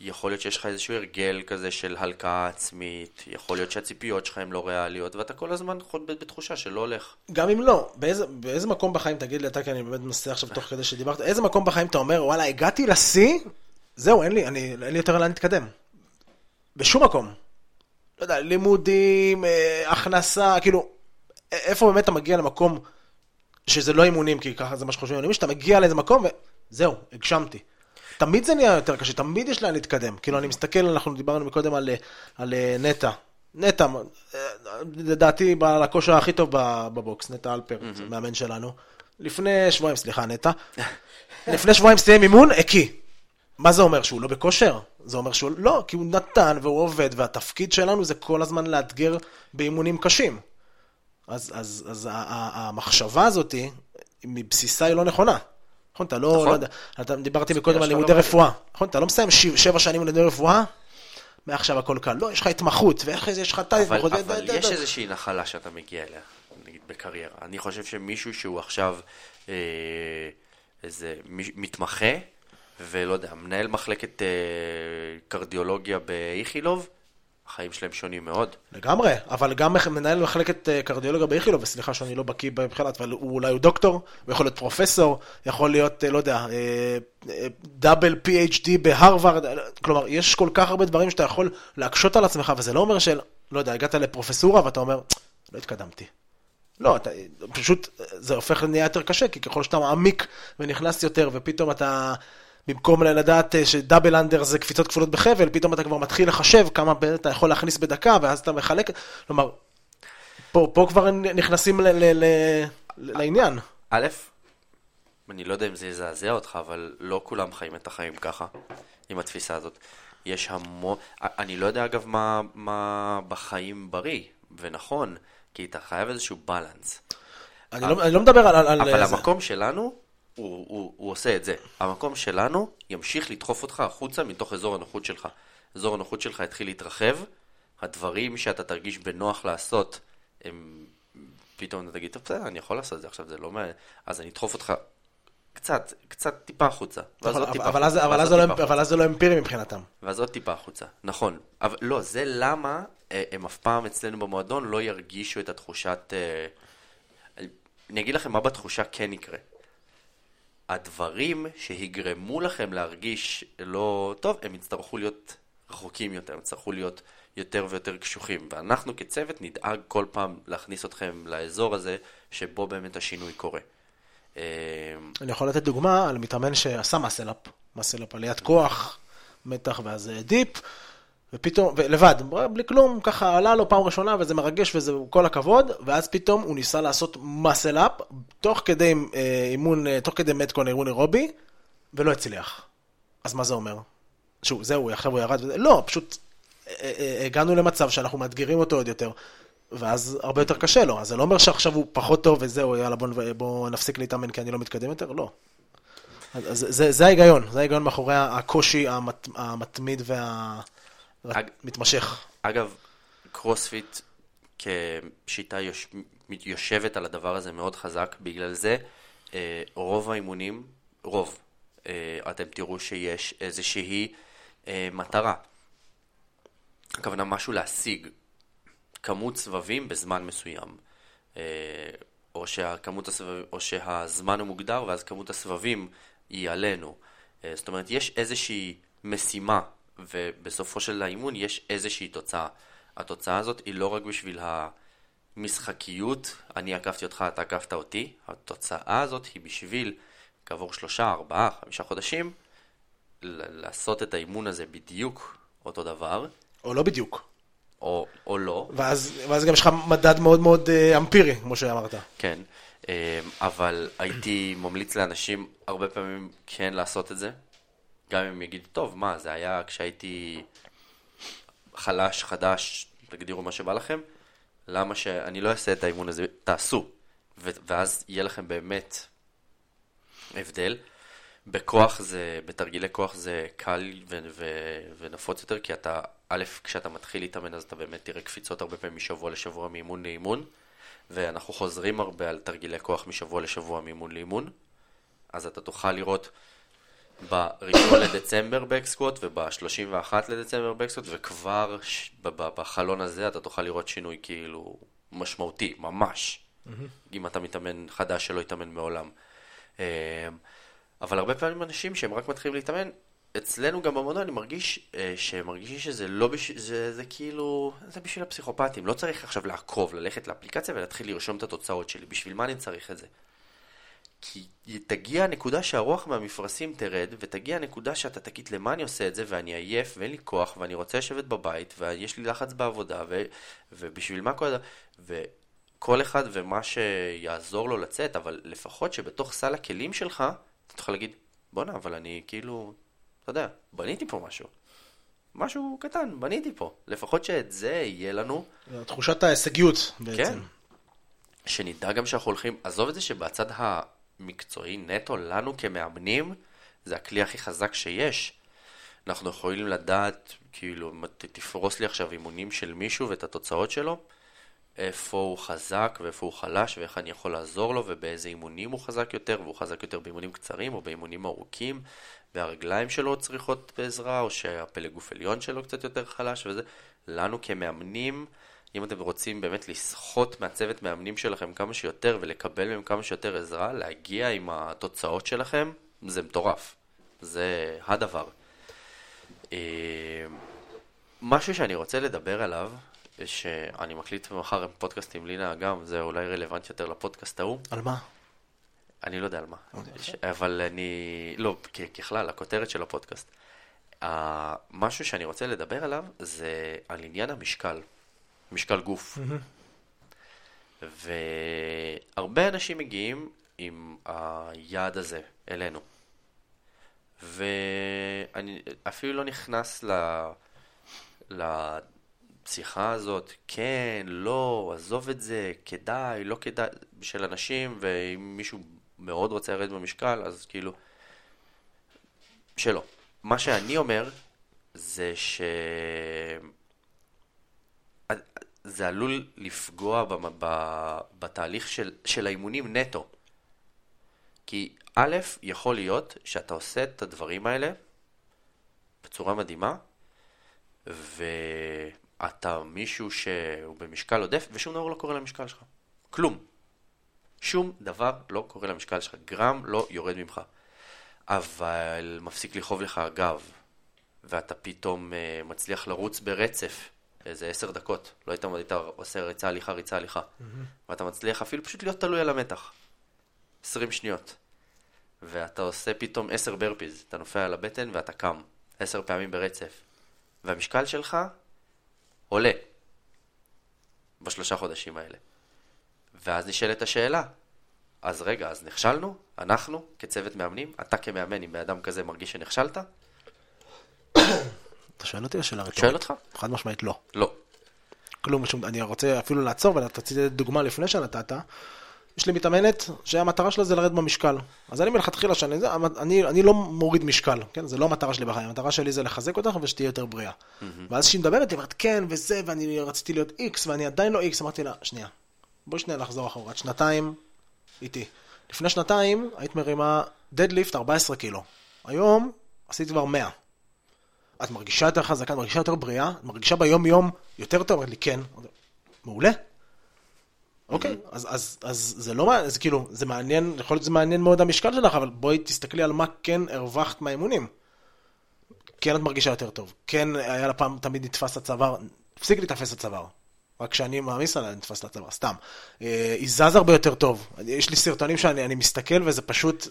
ויכול להיות שיש לך איזשהו הרגל כזה של הלקאה עצמית, יכול להיות שהציפיות שלך הן לא ריאליות, ואתה כל הזמן בתחושה שלא הולך. גם אם לא, באיזה, באיזה מקום בחיים, תגיד לי אתה, כי אני באמת מנסה עכשיו תוך כדי שדיברת, איזה מקום בחיים אתה אומר, וואלה, הגעתי לשיא, זהו, אין לי, אני, אין לי יותר לאן להתקדם. בשום מקום. לא יודע, לימודים, אה, הכנסה, כאילו, איפה באמת אתה מגיע למקום שזה לא אימונים, כי ככה זה מה שחושבים אימונים, שאתה מגיע לאיזה מקום וזהו, הגשמתי. תמיד זה נהיה יותר קשה, תמיד יש לאן להתקדם. כאילו, אני מסתכל, אנחנו דיברנו מקודם על, על אה, נטע. נטע, אה, לדעתי, בעל הכושר הכי טוב בבוקס, נטע אלפר, זה מאמן שלנו. לפני שבועיים, סליחה, נטע. לפני שבועיים סיים אימון, הקיא. מה זה אומר? שהוא לא בכושר? זה אומר שהוא לא, כי הוא נתן והוא עובד, והתפקיד שלנו זה כל הזמן לאתגר באימונים קשים. אז, אז, אז המחשבה הזאת, מבסיסה היא לא נכונה. נכון, אתה לא, נכון. לא יודע, אתה דיברתי מקודם על לימודי לא רפואה. נכון, אתה לא מסיים ש- שבע שנים לימודי רפואה, מעכשיו הכל קל. לא, יש לך התמחות, ואחרי זה יש לך את אבל, ההתמחות. אבל ו- יש איזושהי נחלה שאתה מגיע אליה, נגיד בקריירה. אני חושב שמישהו שהוא עכשיו אה, איזה מתמחה, ולא יודע, מנהל מחלקת אה, קרדיולוגיה באיכילוב, החיים שלהם שונים מאוד. לגמרי, אבל גם מנהל מחלקת אה, קרדיולוגיה באיכילוב, וסליחה שאני לא בקיא מבחינת, אבל הוא אולי הוא דוקטור, הוא יכול להיות פרופסור, יכול להיות, אה, לא יודע, דאבל PhD בהרווארד, אה, כלומר, יש כל כך הרבה דברים שאתה יכול להקשות על עצמך, וזה לא אומר של, לא יודע, הגעת לפרופסורה ואתה אומר, לא התקדמתי. לא, אתה, פשוט זה הופך נהיה יותר קשה, כי ככל שאתה מעמיק ונכנס יותר, ופתאום אתה, במקום לדעת אה, שדאבל אנדר זה קפיצות כפולות בחבל, פתאום אתה כבר מתחיל לחשב כמה אתה יכול להכניס בדקה, ואז אתה מחלק, כלומר, פה, פה כבר נכנסים ל, ל, ל, לעניין. א', אני לא יודע אם זה יזעזע אותך, אבל לא כולם חיים את החיים ככה, עם התפיסה הזאת. יש המון, אני לא יודע אגב מה, מה בחיים בריא ונכון, כי אתה חייב איזשהו בלנס. אני לא, אני לא מדבר על... על אבל זה. המקום שלנו, הוא, הוא, הוא עושה את זה. המקום שלנו ימשיך לדחוף אותך החוצה מתוך אזור הנוחות שלך. אזור הנוחות שלך יתחיל להתרחב, הדברים שאתה תרגיש בנוח לעשות, הם פתאום אתה תגיד, טוב בסדר, אני יכול לעשות את זה עכשיו, זה לא מה... אז אני אדחוף אותך קצת, קצת טיפה החוצה. אז, זה לא, אבל אז זה לא אמפירי מבחינתם. ואז עוד טיפה החוצה, נכון. אבל לא, זה למה אה, הם אף פעם אצלנו במועדון לא ירגישו את התחושת... אה, אני אגיד לכם מה בתחושה כן יקרה. הדברים שיגרמו לכם להרגיש לא טוב, הם יצטרכו להיות רחוקים יותר, הם יצטרכו להיות יותר ויותר קשוחים. ואנחנו כצוות נדאג כל פעם להכניס אתכם לאזור הזה, שבו באמת השינוי קורה. אה, אני יכול לתת דוגמה על מתאמן שעשה muscle-up, muscle-up עליית כוח, מתח ואז אה, dip, ופתאום, לבד, בלי כלום, ככה עלה לו פעם ראשונה וזה מרגש וזה כל הכבוד, ואז פתאום הוא ניסה לעשות muscle-up, תוך כדי אה, אימון, אה, תוך כדי metcon אימון אירובי, ולא הצליח. אז מה זה אומר? שוב, זהו, עכשיו הוא ירד וזה, לא, פשוט אה, הגענו למצב שאנחנו מאתגרים אותו עוד יותר. ואז הרבה יותר קשה לו, אז זה לא אומר שעכשיו הוא פחות טוב וזהו, יאללה בוא, בוא נפסיק להתאמן כי אני לא מתקדם יותר, לא. אז, אז זה, זה ההיגיון, זה ההיגיון מאחורי הקושי המת, המתמיד אג- והמתמשך. אגב, קרוספיט כשיטה יוש... יושבת על הדבר הזה מאוד חזק, בגלל זה אה, רוב האימונים, רוב, אה, אתם תראו שיש איזושהי אה, מטרה. הכוונה משהו להשיג, כמות סבבים בזמן מסוים. אה, או, שהכמות הסבב... או שהזמן הוא מוגדר ואז כמות הסבבים היא עלינו. אה, זאת אומרת, יש איזושהי משימה, ובסופו של האימון יש איזושהי תוצאה. התוצאה הזאת היא לא רק בשביל המשחקיות, אני עקפתי אותך, אתה עקפת אותי, התוצאה הזאת היא בשביל כעבור שלושה, ארבעה, חמישה חודשים, לעשות את האימון הזה בדיוק אותו דבר. או לא בדיוק. או, או לא. ואז, ואז גם יש לך מדד מאוד מאוד אה, אמפירי, כמו שאמרת. כן, אה, אבל הייתי ממליץ לאנשים הרבה פעמים כן לעשות את זה. גם אם יגידו, טוב, מה, זה היה כשהייתי חלש, חדש, תגדירו מה שבא לכם, למה שאני לא אעשה את האימון הזה, תעשו. ואז יהיה לכם באמת הבדל. בכוח זה, בתרגילי כוח זה קל ו- ו- ונפוץ יותר, כי אתה, א', כשאתה מתחיל להתאמן אז אתה באמת תראה קפיצות הרבה פעמים משבוע לשבוע מאימון לאימון, ואנחנו חוזרים הרבה על תרגילי כוח משבוע לשבוע מאימון לאימון, אז אתה תוכל לראות ב-1 לדצמבר בקסקווט וב-31 לדצמבר בקסקווט, וכבר ש- ב- ב- בחלון הזה אתה תוכל לראות שינוי כאילו משמעותי, ממש, mm-hmm. אם אתה מתאמן חדש שלא התאמן מעולם. אמ, אבל הרבה פעמים אנשים שהם רק מתחילים להתאמן, אצלנו גם במועדון אני מרגיש אה, שהם מרגישים שזה לא בשביל, זה, זה כאילו, זה בשביל הפסיכופטים. לא צריך עכשיו לעקוב, ללכת לאפליקציה ולהתחיל לרשום את התוצאות שלי. בשביל מה אני צריך את זה? כי תגיע הנקודה שהרוח מהמפרשים תרד, ותגיע הנקודה שאתה תגיד למה אני עושה את זה, ואני עייף, ואין לי כוח, ואני רוצה לשבת בבית, ויש לי לחץ בעבודה, ו, ובשביל מה כל וכל אחד ומה שיעזור לו לצאת, אבל לפחות שבתוך סל הכלים שלך, אתה תוכל להגיד, בואנה, אבל אני כאילו, אתה יודע, בניתי פה משהו. משהו קטן, בניתי פה. לפחות שאת זה יהיה לנו. תחושת ההישגיות בעצם. כן. שנדע גם שאנחנו הולכים, עזוב את זה שבצד המקצועי נטו, לנו כמאמנים, זה הכלי הכי חזק שיש. אנחנו יכולים לדעת, כאילו, תפרוס לי עכשיו אימונים של מישהו ואת התוצאות שלו, איפה הוא חזק ואיפה הוא חלש ואיך אני יכול לעזור לו ובאיזה אימונים הוא חזק יותר והוא חזק יותר באימונים קצרים או באימונים ארוכים והרגליים שלו צריכות בעזרה או שהפלג גוף עליון שלו קצת יותר חלש וזה. לנו כמאמנים, אם אתם רוצים באמת לסחוט מהצוות מאמנים שלכם כמה שיותר ולקבל מהם כמה שיותר עזרה, להגיע עם התוצאות שלכם, זה מטורף. זה הדבר. אה, משהו שאני רוצה לדבר עליו, שאני מקליט מחר עם פודקאסט עם לינה גם, זה אולי רלוונטי יותר לפודקאסט ההוא. על מה? אני לא יודע על מה, ש... אבל אני, לא, ככלל, הכותרת של הפודקאסט. משהו שאני רוצה לדבר עליו זה על עניין המשקל, משקל גוף. Mm-hmm. והרבה אנשים מגיעים עם היעד הזה אלינו. ואני אפילו לא נכנס ל... לשיחה הזאת, כן, לא, עזוב את זה, כדאי, לא כדאי, של אנשים, ואם מישהו מאוד רוצה לרדת במשקל, אז כאילו, שלא. מה שאני אומר, זה ש... זה עלול לפגוע בתהליך של, של האימונים נטו. כי א', יכול להיות שאתה עושה את הדברים האלה בצורה מדהימה, ואתה מישהו שהוא במשקל עודף, ושום דבר לא קורה למשקל שלך. כלום. שום דבר לא קורה למשקל שלך, גרם לא יורד ממך. אבל מפסיק לכאוב לך הגב, ואתה פתאום uh, מצליח לרוץ ברצף איזה עשר דקות. לא היית, היית עושה ריצה הליכה, ריצה הליכה. Mm-hmm. ואתה מצליח אפילו פשוט להיות תלוי על המתח. עשרים שניות. ואתה עושה פתאום עשר ברפיז. אתה נופל על הבטן ואתה קם. עשר פעמים ברצף. והמשקל שלך עולה. בשלושה חודשים האלה. ואז נשאלת השאלה, אז רגע, אז נכשלנו? אנחנו, כצוות מאמנים? אתה כמאמן, אם באדם כזה מרגיש שנכשלת? אתה שואל אותי או שאלה רטורית? שואל אותך? חד משמעית לא. לא. כלום, שום, אני רוצה אפילו לעצור ולתת דוגמה לפני שנתת. יש לי מתאמנת שהמטרה שלה זה לרדת במשקל. אז אני מלכתחילה שאני, זה, אני, אני לא מוריד משקל, כן? זה לא המטרה שלי בחיים, המטרה שלי זה לחזק אותך ושתהיה יותר בריאה. ואז כשהיא מדברת, היא אומרת, כן, וזה, ואני רציתי להיות איקס, ואני עדיין לא איקס, אמרתי לה, שנייה, בואי שנייה לחזור אחורה, את שנתיים איתי. לפני שנתיים היית מרימה דדליפט 14 קילו. היום עשית כבר 100. את מרגישה יותר חזקה, את מרגישה יותר בריאה, את מרגישה ביום-יום יותר טוב? אמרת לי, כן. מעולה. אוקיי, אז, אז, אז זה לא, זה כאילו, זה מעניין, יכול להיות שזה מעניין מאוד המשקל שלך, אבל בואי תסתכלי על מה כן הרווחת מהאימונים. כן את מרגישה יותר טוב, כן היה לה פעם תמיד נתפס הצוואר, הפסיק להתאפס הצוואר. רק כשאני מעמיס עליה נתפס לצוואר, סתם. אה, היא זז הרבה יותר טוב. יש לי סרטונים שאני אני מסתכל וזה פשוט...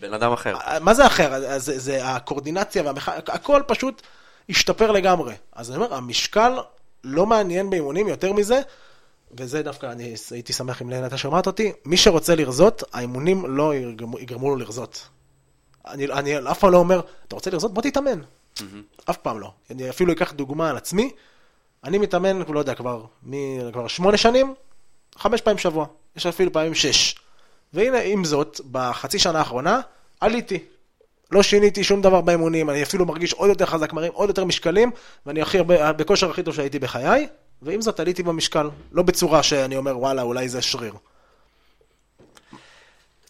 בן אדם אחר. מה זה אחר? זה, זה הקורדינציה והמח... הכל פשוט השתפר לגמרי. אז אני אומר, המשקל לא מעניין באימונים יותר מזה. וזה דווקא, אני הייתי שמח אם אתה שומעת אותי, מי שרוצה לרזות, האימונים לא יגרמו, יגרמו לו לרזות. אני, אני אף פעם לא אומר, אתה רוצה לרזות? בוא תתאמן. Mm-hmm. אף פעם לא. אני אפילו אקח דוגמה על עצמי, אני מתאמן, לא יודע, כבר, מ, כבר שמונה שנים, חמש פעמים בשבוע. יש אפילו פעמים שש. והנה, עם זאת, בחצי שנה האחרונה, עליתי. לא שיניתי שום דבר באימונים, אני אפילו מרגיש עוד יותר חזק, מרים עוד יותר משקלים, ואני הכי הרבה, בכושר הכי טוב שהייתי בחיי, ועם זאת עליתי במשקל. לא בצורה שאני אומר, וואלה, אולי זה שריר.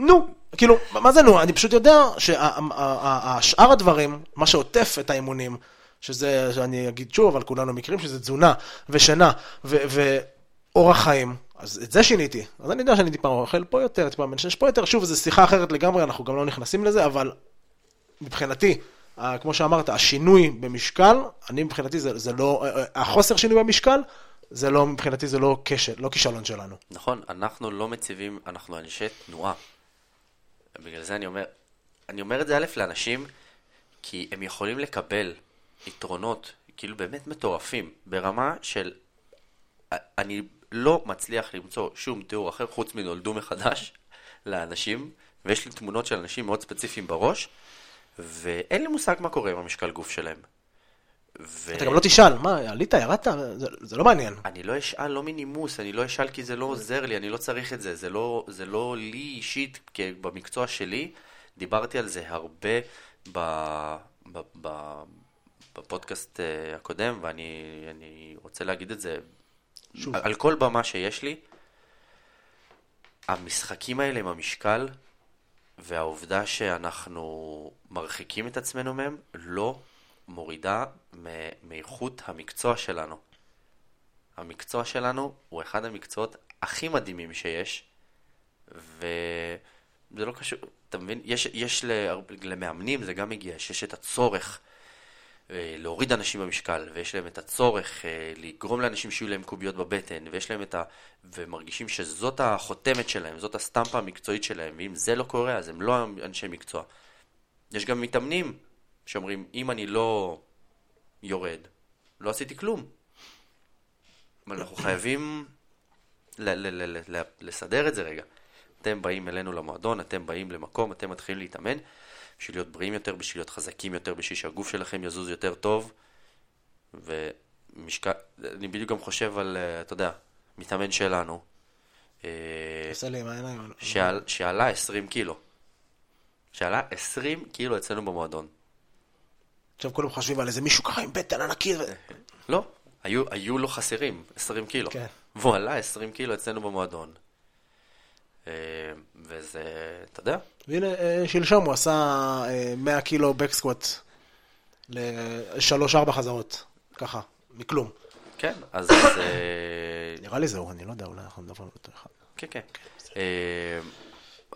נו, כאילו, מה זה נו? אני פשוט יודע שהשאר הדברים, מה שעוטף את האימונים, שזה, שאני אגיד שוב, אבל כולנו מכירים שזה תזונה ושינה ואורח חיים, אז את זה שיניתי. אז אני יודע שאני טיפה אוכל פה יותר, טיפה מנשש פה יותר. שוב, זו שיחה אחרת לגמרי, אנחנו גם לא נכנסים לזה, אבל מבחינתי, כמו שאמרת, השינוי במשקל, אני מבחינתי זה, זה לא, החוסר שינוי במשקל, זה לא, מבחינתי זה לא כשל, לא כישלון שלנו. נכון, אנחנו לא מציבים, אנחנו אנשי תנועה. בגלל זה אני אומר, אני אומר את זה א' לאנשים, כי הם יכולים לקבל יתרונות, כאילו באמת מטורפים, ברמה של, אני לא מצליח למצוא שום תיאור אחר חוץ מנולדו מחדש לאנשים, ויש לי תמונות של אנשים מאוד ספציפיים בראש, ואין לי מושג מה קורה עם המשקל גוף שלהם. ו... אתה גם לא תשאל, מה, עלית, ירדת? זה, זה לא מעניין. אני לא אשאל לא מנימוס, אני לא אשאל כי זה לא עוזר לי, אני לא צריך את זה, זה לא, זה לא לי אישית, כי במקצוע שלי, דיברתי על זה הרבה ב, ב, ב, בפודקאסט אה, הקודם, ואני רוצה להגיד את זה שוב. על כל במה שיש לי. המשחקים האלה עם המשקל, והעובדה שאנחנו מרחיקים את עצמנו מהם, לא מורידה מאיכות המקצוע שלנו. המקצוע שלנו הוא אחד המקצועות הכי מדהימים שיש, וזה לא קשור, אתה מבין? יש, יש למאמנים, זה גם מגיע, שיש את הצורך להוריד אנשים במשקל, ויש להם את הצורך אה, לגרום לאנשים שיהיו להם קוביות בבטן, ויש להם את ה... ומרגישים שזאת החותמת שלהם, זאת הסטמפה המקצועית שלהם, ואם זה לא קורה, אז הם לא אנשי מקצוע. יש גם מתאמנים שאומרים, אם אני לא יורד, לא עשיתי כלום. אנחנו חייבים לסדר את זה רגע. אתם באים אלינו למועדון, אתם באים למקום, אתם מתחילים להתאמן בשביל להיות בריאים יותר, בשביל להיות חזקים יותר, בשביל שהגוף שלכם יזוז יותר טוב. ומשקל, אני בדיוק גם חושב על, אה, אתה יודע, מתאמן שלנו. אה, עושה לי עם העיניים. שעלה 20 קילו. שעלה 20 קילו אצלנו במועדון. עכשיו כולם חושבים על איזה מישהו ככה עם בטן ענקית. לא, היו, היו לו חסרים 20 קילו. כן. והוא עלה 20 קילו אצלנו במועדון. אה, וזה, אתה יודע. והנה, אה, שלשום הוא עשה 100 אה, קילו בקסקווט לשלוש-ארבע חזרות, ככה, מכלום. כן, אז... נראה לי זהו, אני לא יודע, אולי אנחנו נדבר על אותו אחד. כן, כן.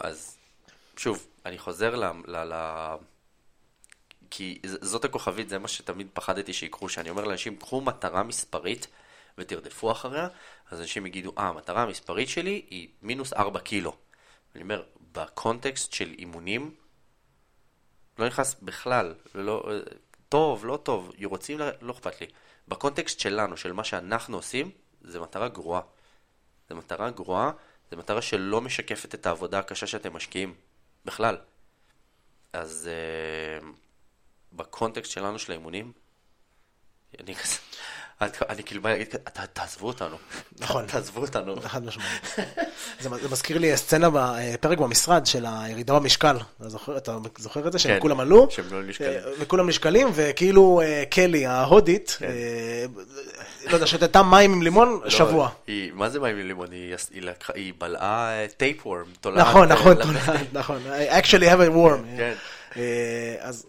אז שוב, אני חוזר ל... כי זאת הכוכבית, זה מה שתמיד פחדתי שיקחו, שאני אומר לאנשים, קחו מטרה מספרית ותרדפו אחריה, אז אנשים יגידו, אה, המטרה המספרית שלי היא מינוס 4 קילו. אני אומר, בקונטקסט של אימונים, לא נכנס בכלל, לא, טוב, לא טוב, רוצים, לא אכפת לי. בקונטקסט שלנו, של מה שאנחנו עושים, זו מטרה גרועה. זו מטרה גרועה, זו מטרה שלא משקפת את העבודה הקשה שאתם משקיעים, בכלל. אז uh, בקונטקסט שלנו של האימונים, אני כזה, אני כאילו בא להגיד, "ת- תעזבו אותנו. נכון. תעזבו אותנו. חד משמעית. זה מזכיר לי סצנה בפרק במשרד של הירידה במשקל. אתה זוכר- את זה? שהם כן, כולם עלו? שהם לא נשקלים. אה, וכולם נשקלים, וכאילו אה, קלי ההודית, כן. אה, לא יודע, שתתה מים עם לימון לא, שבוע. מה זה מים עם לימון? היא- בלעה טייפ וורם. נכון, אה, נכון, נכון. I actually have a worm. כן. אה, אז...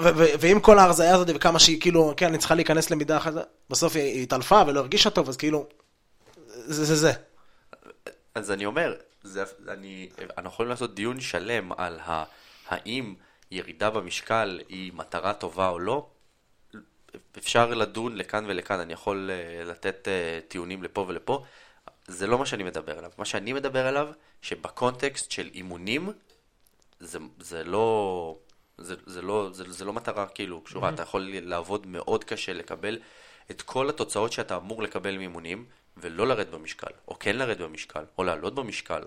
ועם כל ההרזיה הזאת, וכמה שהיא כאילו, כן, אני צריכה להיכנס למידה אחת, בסוף היא התעלפה ולא הרגישה טוב, אז כאילו, זה זה זה. אז אני אומר, זה, אני, אנחנו יכולים לעשות דיון שלם על ה, האם ירידה במשקל היא מטרה טובה או לא. אפשר לדון לכאן ולכאן, אני יכול אה, לתת אה, טיעונים לפה ולפה. זה לא מה שאני מדבר עליו. מה שאני מדבר עליו, שבקונטקסט של אימונים, זה, זה לא... זה, זה, לא, זה, זה לא מטרה כאילו קשורה, אתה יכול לעבוד מאוד קשה לקבל את כל התוצאות שאתה אמור לקבל מאימונים ולא לרדת במשקל, או כן לרדת במשקל, או לעלות במשקל,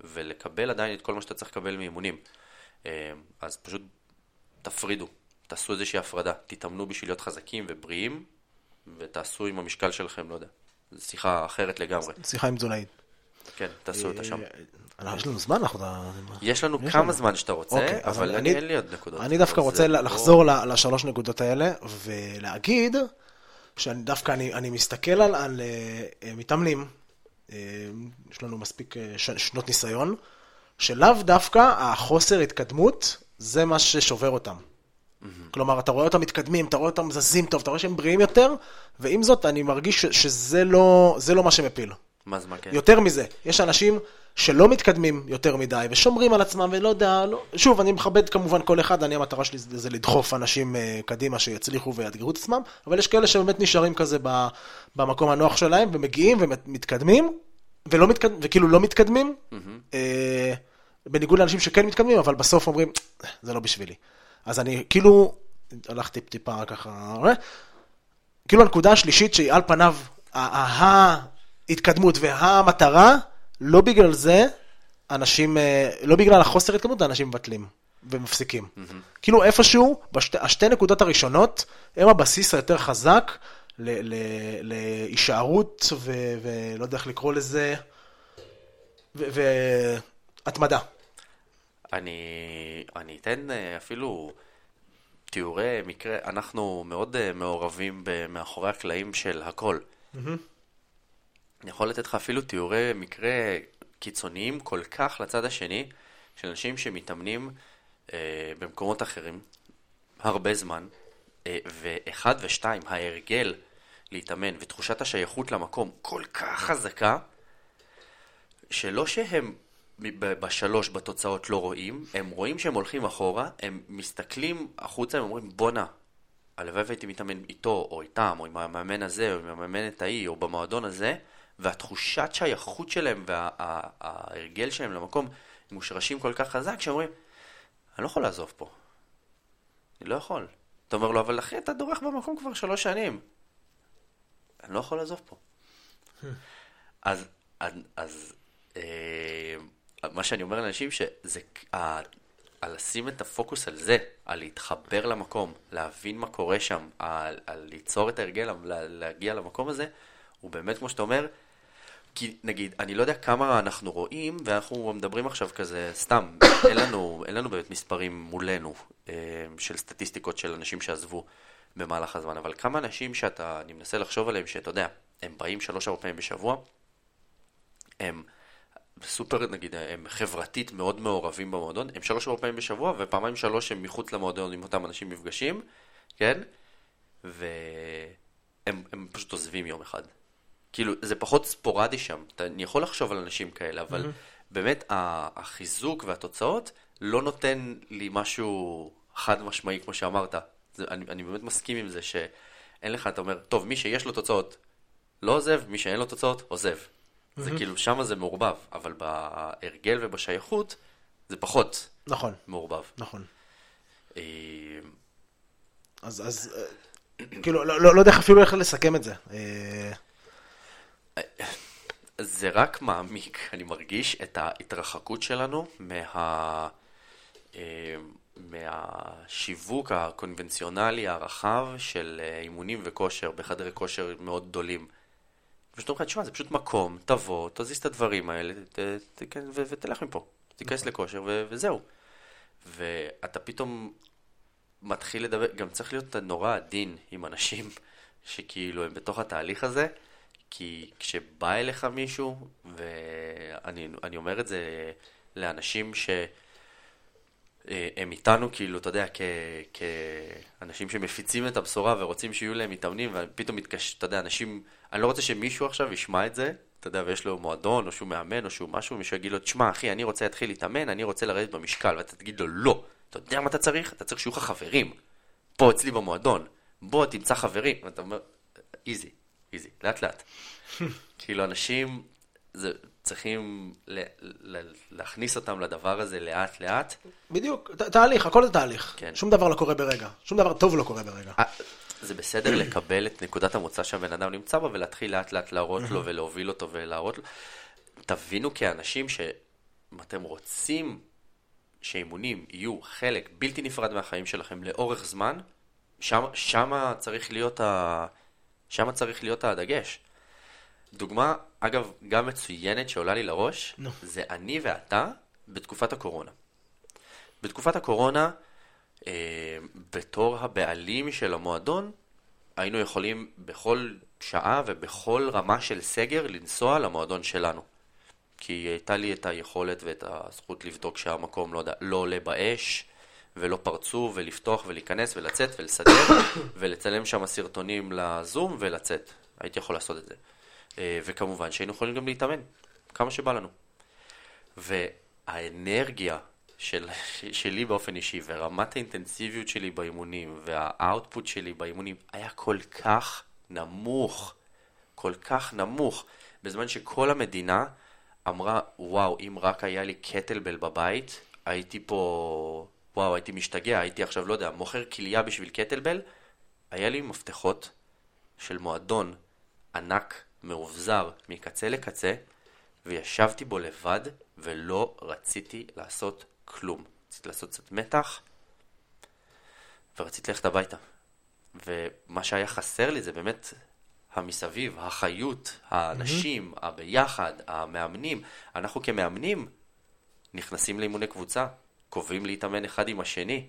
ולקבל עדיין את כל מה שאתה צריך לקבל מאימונים. אה, אז פשוט תפרידו, תעשו איזושהי הפרדה, תתאמנו בשביל להיות חזקים ובריאים, ותעשו עם המשקל שלכם, לא יודע. זו שיחה אחרת לגמרי. שיחה עם תזונאית. כן, תעשו אותה שם. אה, יש לנו זמן, אנחנו... יש לנו כמה. זמן שאתה רוצה, אוקיי, אבל אין לי עוד נקודות. אני דווקא רוצה לא- לחזור לשלוש נקודות האלה, ולהגיד שאני דווקא, אני, מסתכל על, אה, אה, מתאמנים, אה, יש לנו מספיק אה, שנות ניסיון, שלאו דווקא החוסר התקדמות, זה מה ששובר אותם. כלומר, אתה רואה אותם מתקדמים, אתה רואה אותם זזים טוב, אתה רואה שהם בריאים יותר, ועם זאת, אני מרגיש ש, שזה לא, זה לא מה שמפיל. מה זמן כן? יותר מזה, יש אנשים שלא מתקדמים יותר מדי ושומרים על עצמם ולא יודע, לא, שוב, אני מכבד כמובן כל אחד, אני המטרה שלי זה זה לדחוף אנשים uh, קדימה שיצליחו ויאתגרו את עצמם, אבל יש כאלה שבאמת נשארים כזה ב, במקום הנוח שלהם ומגיעים ומתקדמים, ולא מתקד... וכאילו לא מתקדמים, uh, בניגוד לאנשים שכן מתקדמים, אבל בסוף אומרים, זה לא בשבילי. אז אני כאילו, הלכתי טיפה ככה, אה? כאילו הנקודה השלישית שהיא על פניו ה- ה- ההתקדמות והמטרה, לא בגלל זה אנשים, אה, לא בגלל החוסר התקדמות, אנשים מבטלים ומפסיקים. כאילו איפשהו, בשתי, השתי נקודות הראשונות, הם הבסיס היותר חזק ל- ל- להישארות ו- ולא יודע איך לקרוא לזה, והתמדה. אני, אני אתן אה, אפילו תיאורי מקרה, אנחנו מאוד אה, מעורבים מאחורי הקלעים של הכל. אני יכול לתת לך אפילו תיאורי מקרה קיצוניים כל כך לצד השני, של אנשים שמתאמנים אה, במקומות אחרים הרבה זמן, אה, ואחד ושתיים, ההרגל להתאמן ותחושת השייכות למקום כל כך חזקה, שלא שהם בשלוש בתוצאות לא רואים, הם רואים שהם הולכים אחורה, הם מסתכלים החוצה, הם אומרים בואנה, הלוואי והייתי מתאמן איתו או איתם, או עם המאמן הזה, או עם המאמנת ההיא, או במועדון הזה, והתחושת שייכות שלהם וההרגל שלהם למקום מושרשים כל כך חזק, שאומרים, אני לא יכול לעזוב פה. אני לא יכול. אתה אומר לו, אבל אחי, אתה דורך במקום כבר שלוש שנים. אני לא יכול לעזוב פה. אז, אז, אז אה, מה שאני אומר לאנשים, שזה, ה- על לשים את הפוקוס על זה, על להתחבר למקום, להבין מה קורה שם, על, על ליצור את ההרגל, לה- להגיע למקום הזה, הוא באמת, כמו שאתה אומר, כי נגיד, אני לא יודע כמה אנחנו רואים, ואנחנו מדברים עכשיו כזה, סתם, אין לנו, אין לנו באמת מספרים מולנו אה, של סטטיסטיקות של אנשים שעזבו במהלך הזמן, אבל כמה אנשים שאתה, אני מנסה לחשוב עליהם, שאתה יודע, הם באים שלוש-ארבע פעמים בשבוע, הם סופר, נגיד, הם חברתית מאוד מעורבים במועדון, הם שלוש-ארבע פעמים בשבוע, ופעמיים שלוש הם מחוץ למועדון עם אותם אנשים מפגשים, כן? והם הם פשוט עוזבים יום אחד. כאילו, זה פחות ספורדי שם. אתה, אני יכול לחשוב על אנשים כאלה, אבל mm-hmm. באמת, החיזוק והתוצאות לא נותן לי משהו חד משמעי, כמו שאמרת. זה, אני, אני באמת מסכים עם זה שאין לך, אתה אומר, טוב, מי שיש לו תוצאות לא עוזב, מי שאין לו תוצאות, עוזב. Mm-hmm. זה כאילו, שם זה מעורבב, אבל בהרגל ובשייכות, זה פחות נכון, מעורבב. נכון. אה, אז, אז אה, כאילו, לא, לא, לא יודע איך אפילו איך לסכם את זה. אה, זה רק מעמיק, אני מרגיש את ההתרחקות שלנו מה... אה, מהשיווק הקונבנציונלי הרחב של אה, אימונים וכושר בחדרי כושר מאוד גדולים. פשוט אומרים לך, תשמע, זה פשוט מקום, תבוא, תזיז את הדברים האלה, ת, ת, כן, ו, ותלך מפה. תיכנס לכושר ו, וזהו. ואתה פתאום מתחיל לדבר, גם צריך להיות נורא עדין עם אנשים שכאילו הם בתוך התהליך הזה, כי כשבא אליך מישהו, ואני אומר את זה לאנשים ש... אה, איתנו, כאילו, אתה יודע, כ, כאנשים שמפיצים את הבשורה ורוצים שיהיו להם מתאמנים, ופתאום מתקש... אתה יודע, אנשים, אני לא רוצה שמישהו עכשיו ישמע את זה, אתה יודע, ויש לו מועדון, או שהוא מאמן, או שהוא משהו, ומישהו יגיד לו, תשמע, אחי, אני רוצה להתחיל להתאמן, אני רוצה לרדת במשקל, ואתה תגיד לו, לא, אתה יודע מה אתה צריך? אתה צריך שיהיו לך חברים, פה אצלי במועדון, בוא תמצא חברים, ואתה אומר, איזי, איזי, לאט לאט. כאילו, אנשים, זה, צריכים ל- ל- להכניס אותם לדבר הזה לאט לאט. בדיוק, ת- תהליך, הכל זה תהליך. כן. שום דבר לא קורה ברגע. שום דבר טוב לא קורה ברגע. אה, זה בסדר לקבל את נקודת המוצא שהבן אדם נמצא בה ולהתחיל לאט לאט להראות לו ולהוביל אותו ולהראות לו. תבינו כאנשים שאם אתם רוצים שאימונים יהיו חלק בלתי נפרד מהחיים שלכם לאורך זמן, שם, שמה צריך להיות ה... שמה צריך להיות הדגש. דוגמה, אגב, גם מצוינת שעולה לי לראש, נו. זה אני ואתה בתקופת הקורונה. בתקופת הקורונה, אה, בתור הבעלים של המועדון, היינו יכולים בכל שעה ובכל רמה של סגר לנסוע למועדון שלנו. כי הייתה לי את היכולת ואת הזכות לבדוק שהמקום לא, יודע, לא עולה באש, ולא פרצו, ולפתוח ולהיכנס ולצאת ולסדר, ולצלם שם סרטונים לזום ולצאת. הייתי יכול לעשות את זה. אה, וכמובן שהיינו יכולים גם להתאמן, כמה שבא לנו. והאנרגיה של, שלי באופן אישי, ורמת האינטנסיביות שלי באימונים, והאוטפוט שלי באימונים, היה כל כך נמוך, כל כך נמוך, בזמן שכל המדינה אמרה, וואו, אם רק היה לי קטלבל בבית, הייתי פה, וואו, הייתי משתגע, הייתי עכשיו, לא יודע, מוכר כליה בשביל קטלבל, היה לי מפתחות של מועדון ענק, מאובזר, מקצה לקצה, וישבתי בו לבד, ולא רציתי לעשות כלום. רציתי לעשות קצת מתח, ורציתי ללכת הביתה. ומה שהיה חסר לי זה באמת המסביב, החיות, האנשים, mm-hmm. הביחד, המאמנים. אנחנו כמאמנים נכנסים לאימוני קבוצה, קובעים להתאמן אחד עם השני.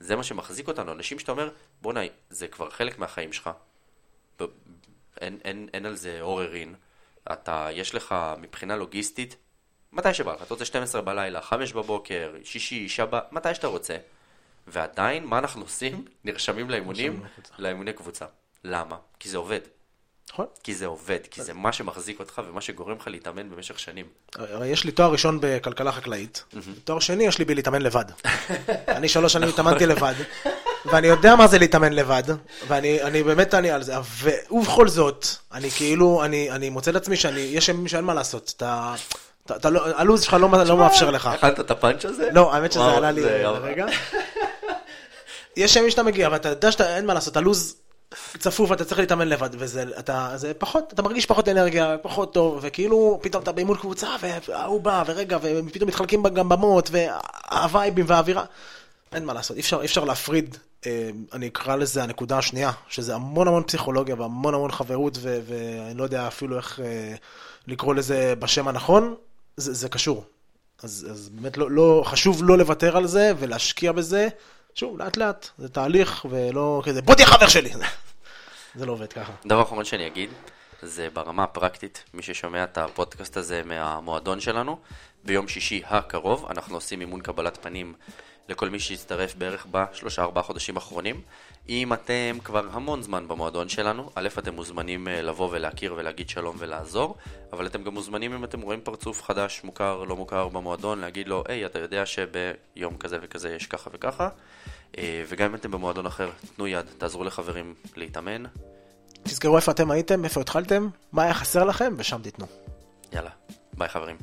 זה מה שמחזיק אותנו. אנשים שאתה אומר, בואנה, זה כבר חלק מהחיים שלך. ב- אין, אין, אין על זה עוררין. אתה, יש לך מבחינה לוגיסטית, מתי שבא לך, אתה רוצה 12 בלילה, 5 בבוקר, שישי, שבת, מתי שאתה רוצה. ועדיין, מה אנחנו עושים? נרשמים לאימונים, נרשמים לקבוצה. לאימוני קבוצה. למה? כי זה עובד. נכון? כי זה עובד, כי זה מה שמחזיק אותך ומה שגורם לך להתאמן במשך שנים. הרי יש לי תואר ראשון בכלכלה חקלאית, תואר שני יש לי בלהתאמן לבד. אני שלוש שנים התאמנתי לבד, ואני יודע מה זה להתאמן לבד, ואני אני באמת אני על זה, ובכל זאת, אני כאילו, אני מוצא את עצמי שאני, יש ימים שאין מה לעשות, אתה, לא, הלו"ז שלך לא לא מאפשר לך. אכלת את הפאנץ' הזה? לא, האמת שזה עלה לי רגע. יש ימים שאתה מגיע ואתה יודע שאין מה לעשות, הלו"ז צפוף, אתה צריך להתאמן לבד, וזה אתה, זה פחות, אתה מרגיש פחות אנרגיה, פחות טוב, וכאילו פתאום אתה באימון קבוצה, וההוא בא, ורגע, ופתאום מתחלקים גם במות, והווייבים והאווירה. אין מה לעשות, אי אפשר, אי אפשר להפריד, אה, אני אקרא לזה הנקודה השנייה, שזה המון המון פסיכולוגיה והמון המון חברות, ו- ואני לא יודע אפילו איך אה, לקרוא לזה בשם הנכון, זה, זה קשור. אז, אז באמת לא, לא, חשוב לא לוותר על זה ולהשקיע בזה, שוב, לאט לאט, זה תהליך, ולא כזה, בוא תהיה חבר שלי. זה לא עובד ככה. דבר אחרון שאני אגיד, זה ברמה הפרקטית, מי ששומע את הפודקאסט הזה מהמועדון שלנו, ביום שישי הקרוב אנחנו עושים אימון קבלת פנים לכל מי שהצטרף בערך בשלושה ארבעה חודשים האחרונים. אם אתם כבר המון זמן במועדון שלנו, א', אתם מוזמנים אה, לבוא ולהכיר ולהגיד שלום ולעזור, אבל אתם גם מוזמנים אם אתם רואים פרצוף חדש, מוכר, לא מוכר במועדון, להגיד לו, היי, אתה יודע שביום כזה וכזה יש ככה וככה, וגם אם אתם במועדון אחר, תנו יד, תעזרו לחברים להתאמן, תזכרו איפה אתם הייתם, איפה התחלתם, מה היה חסר לכם, ושם תיתנו. יאללה, ביי חברים.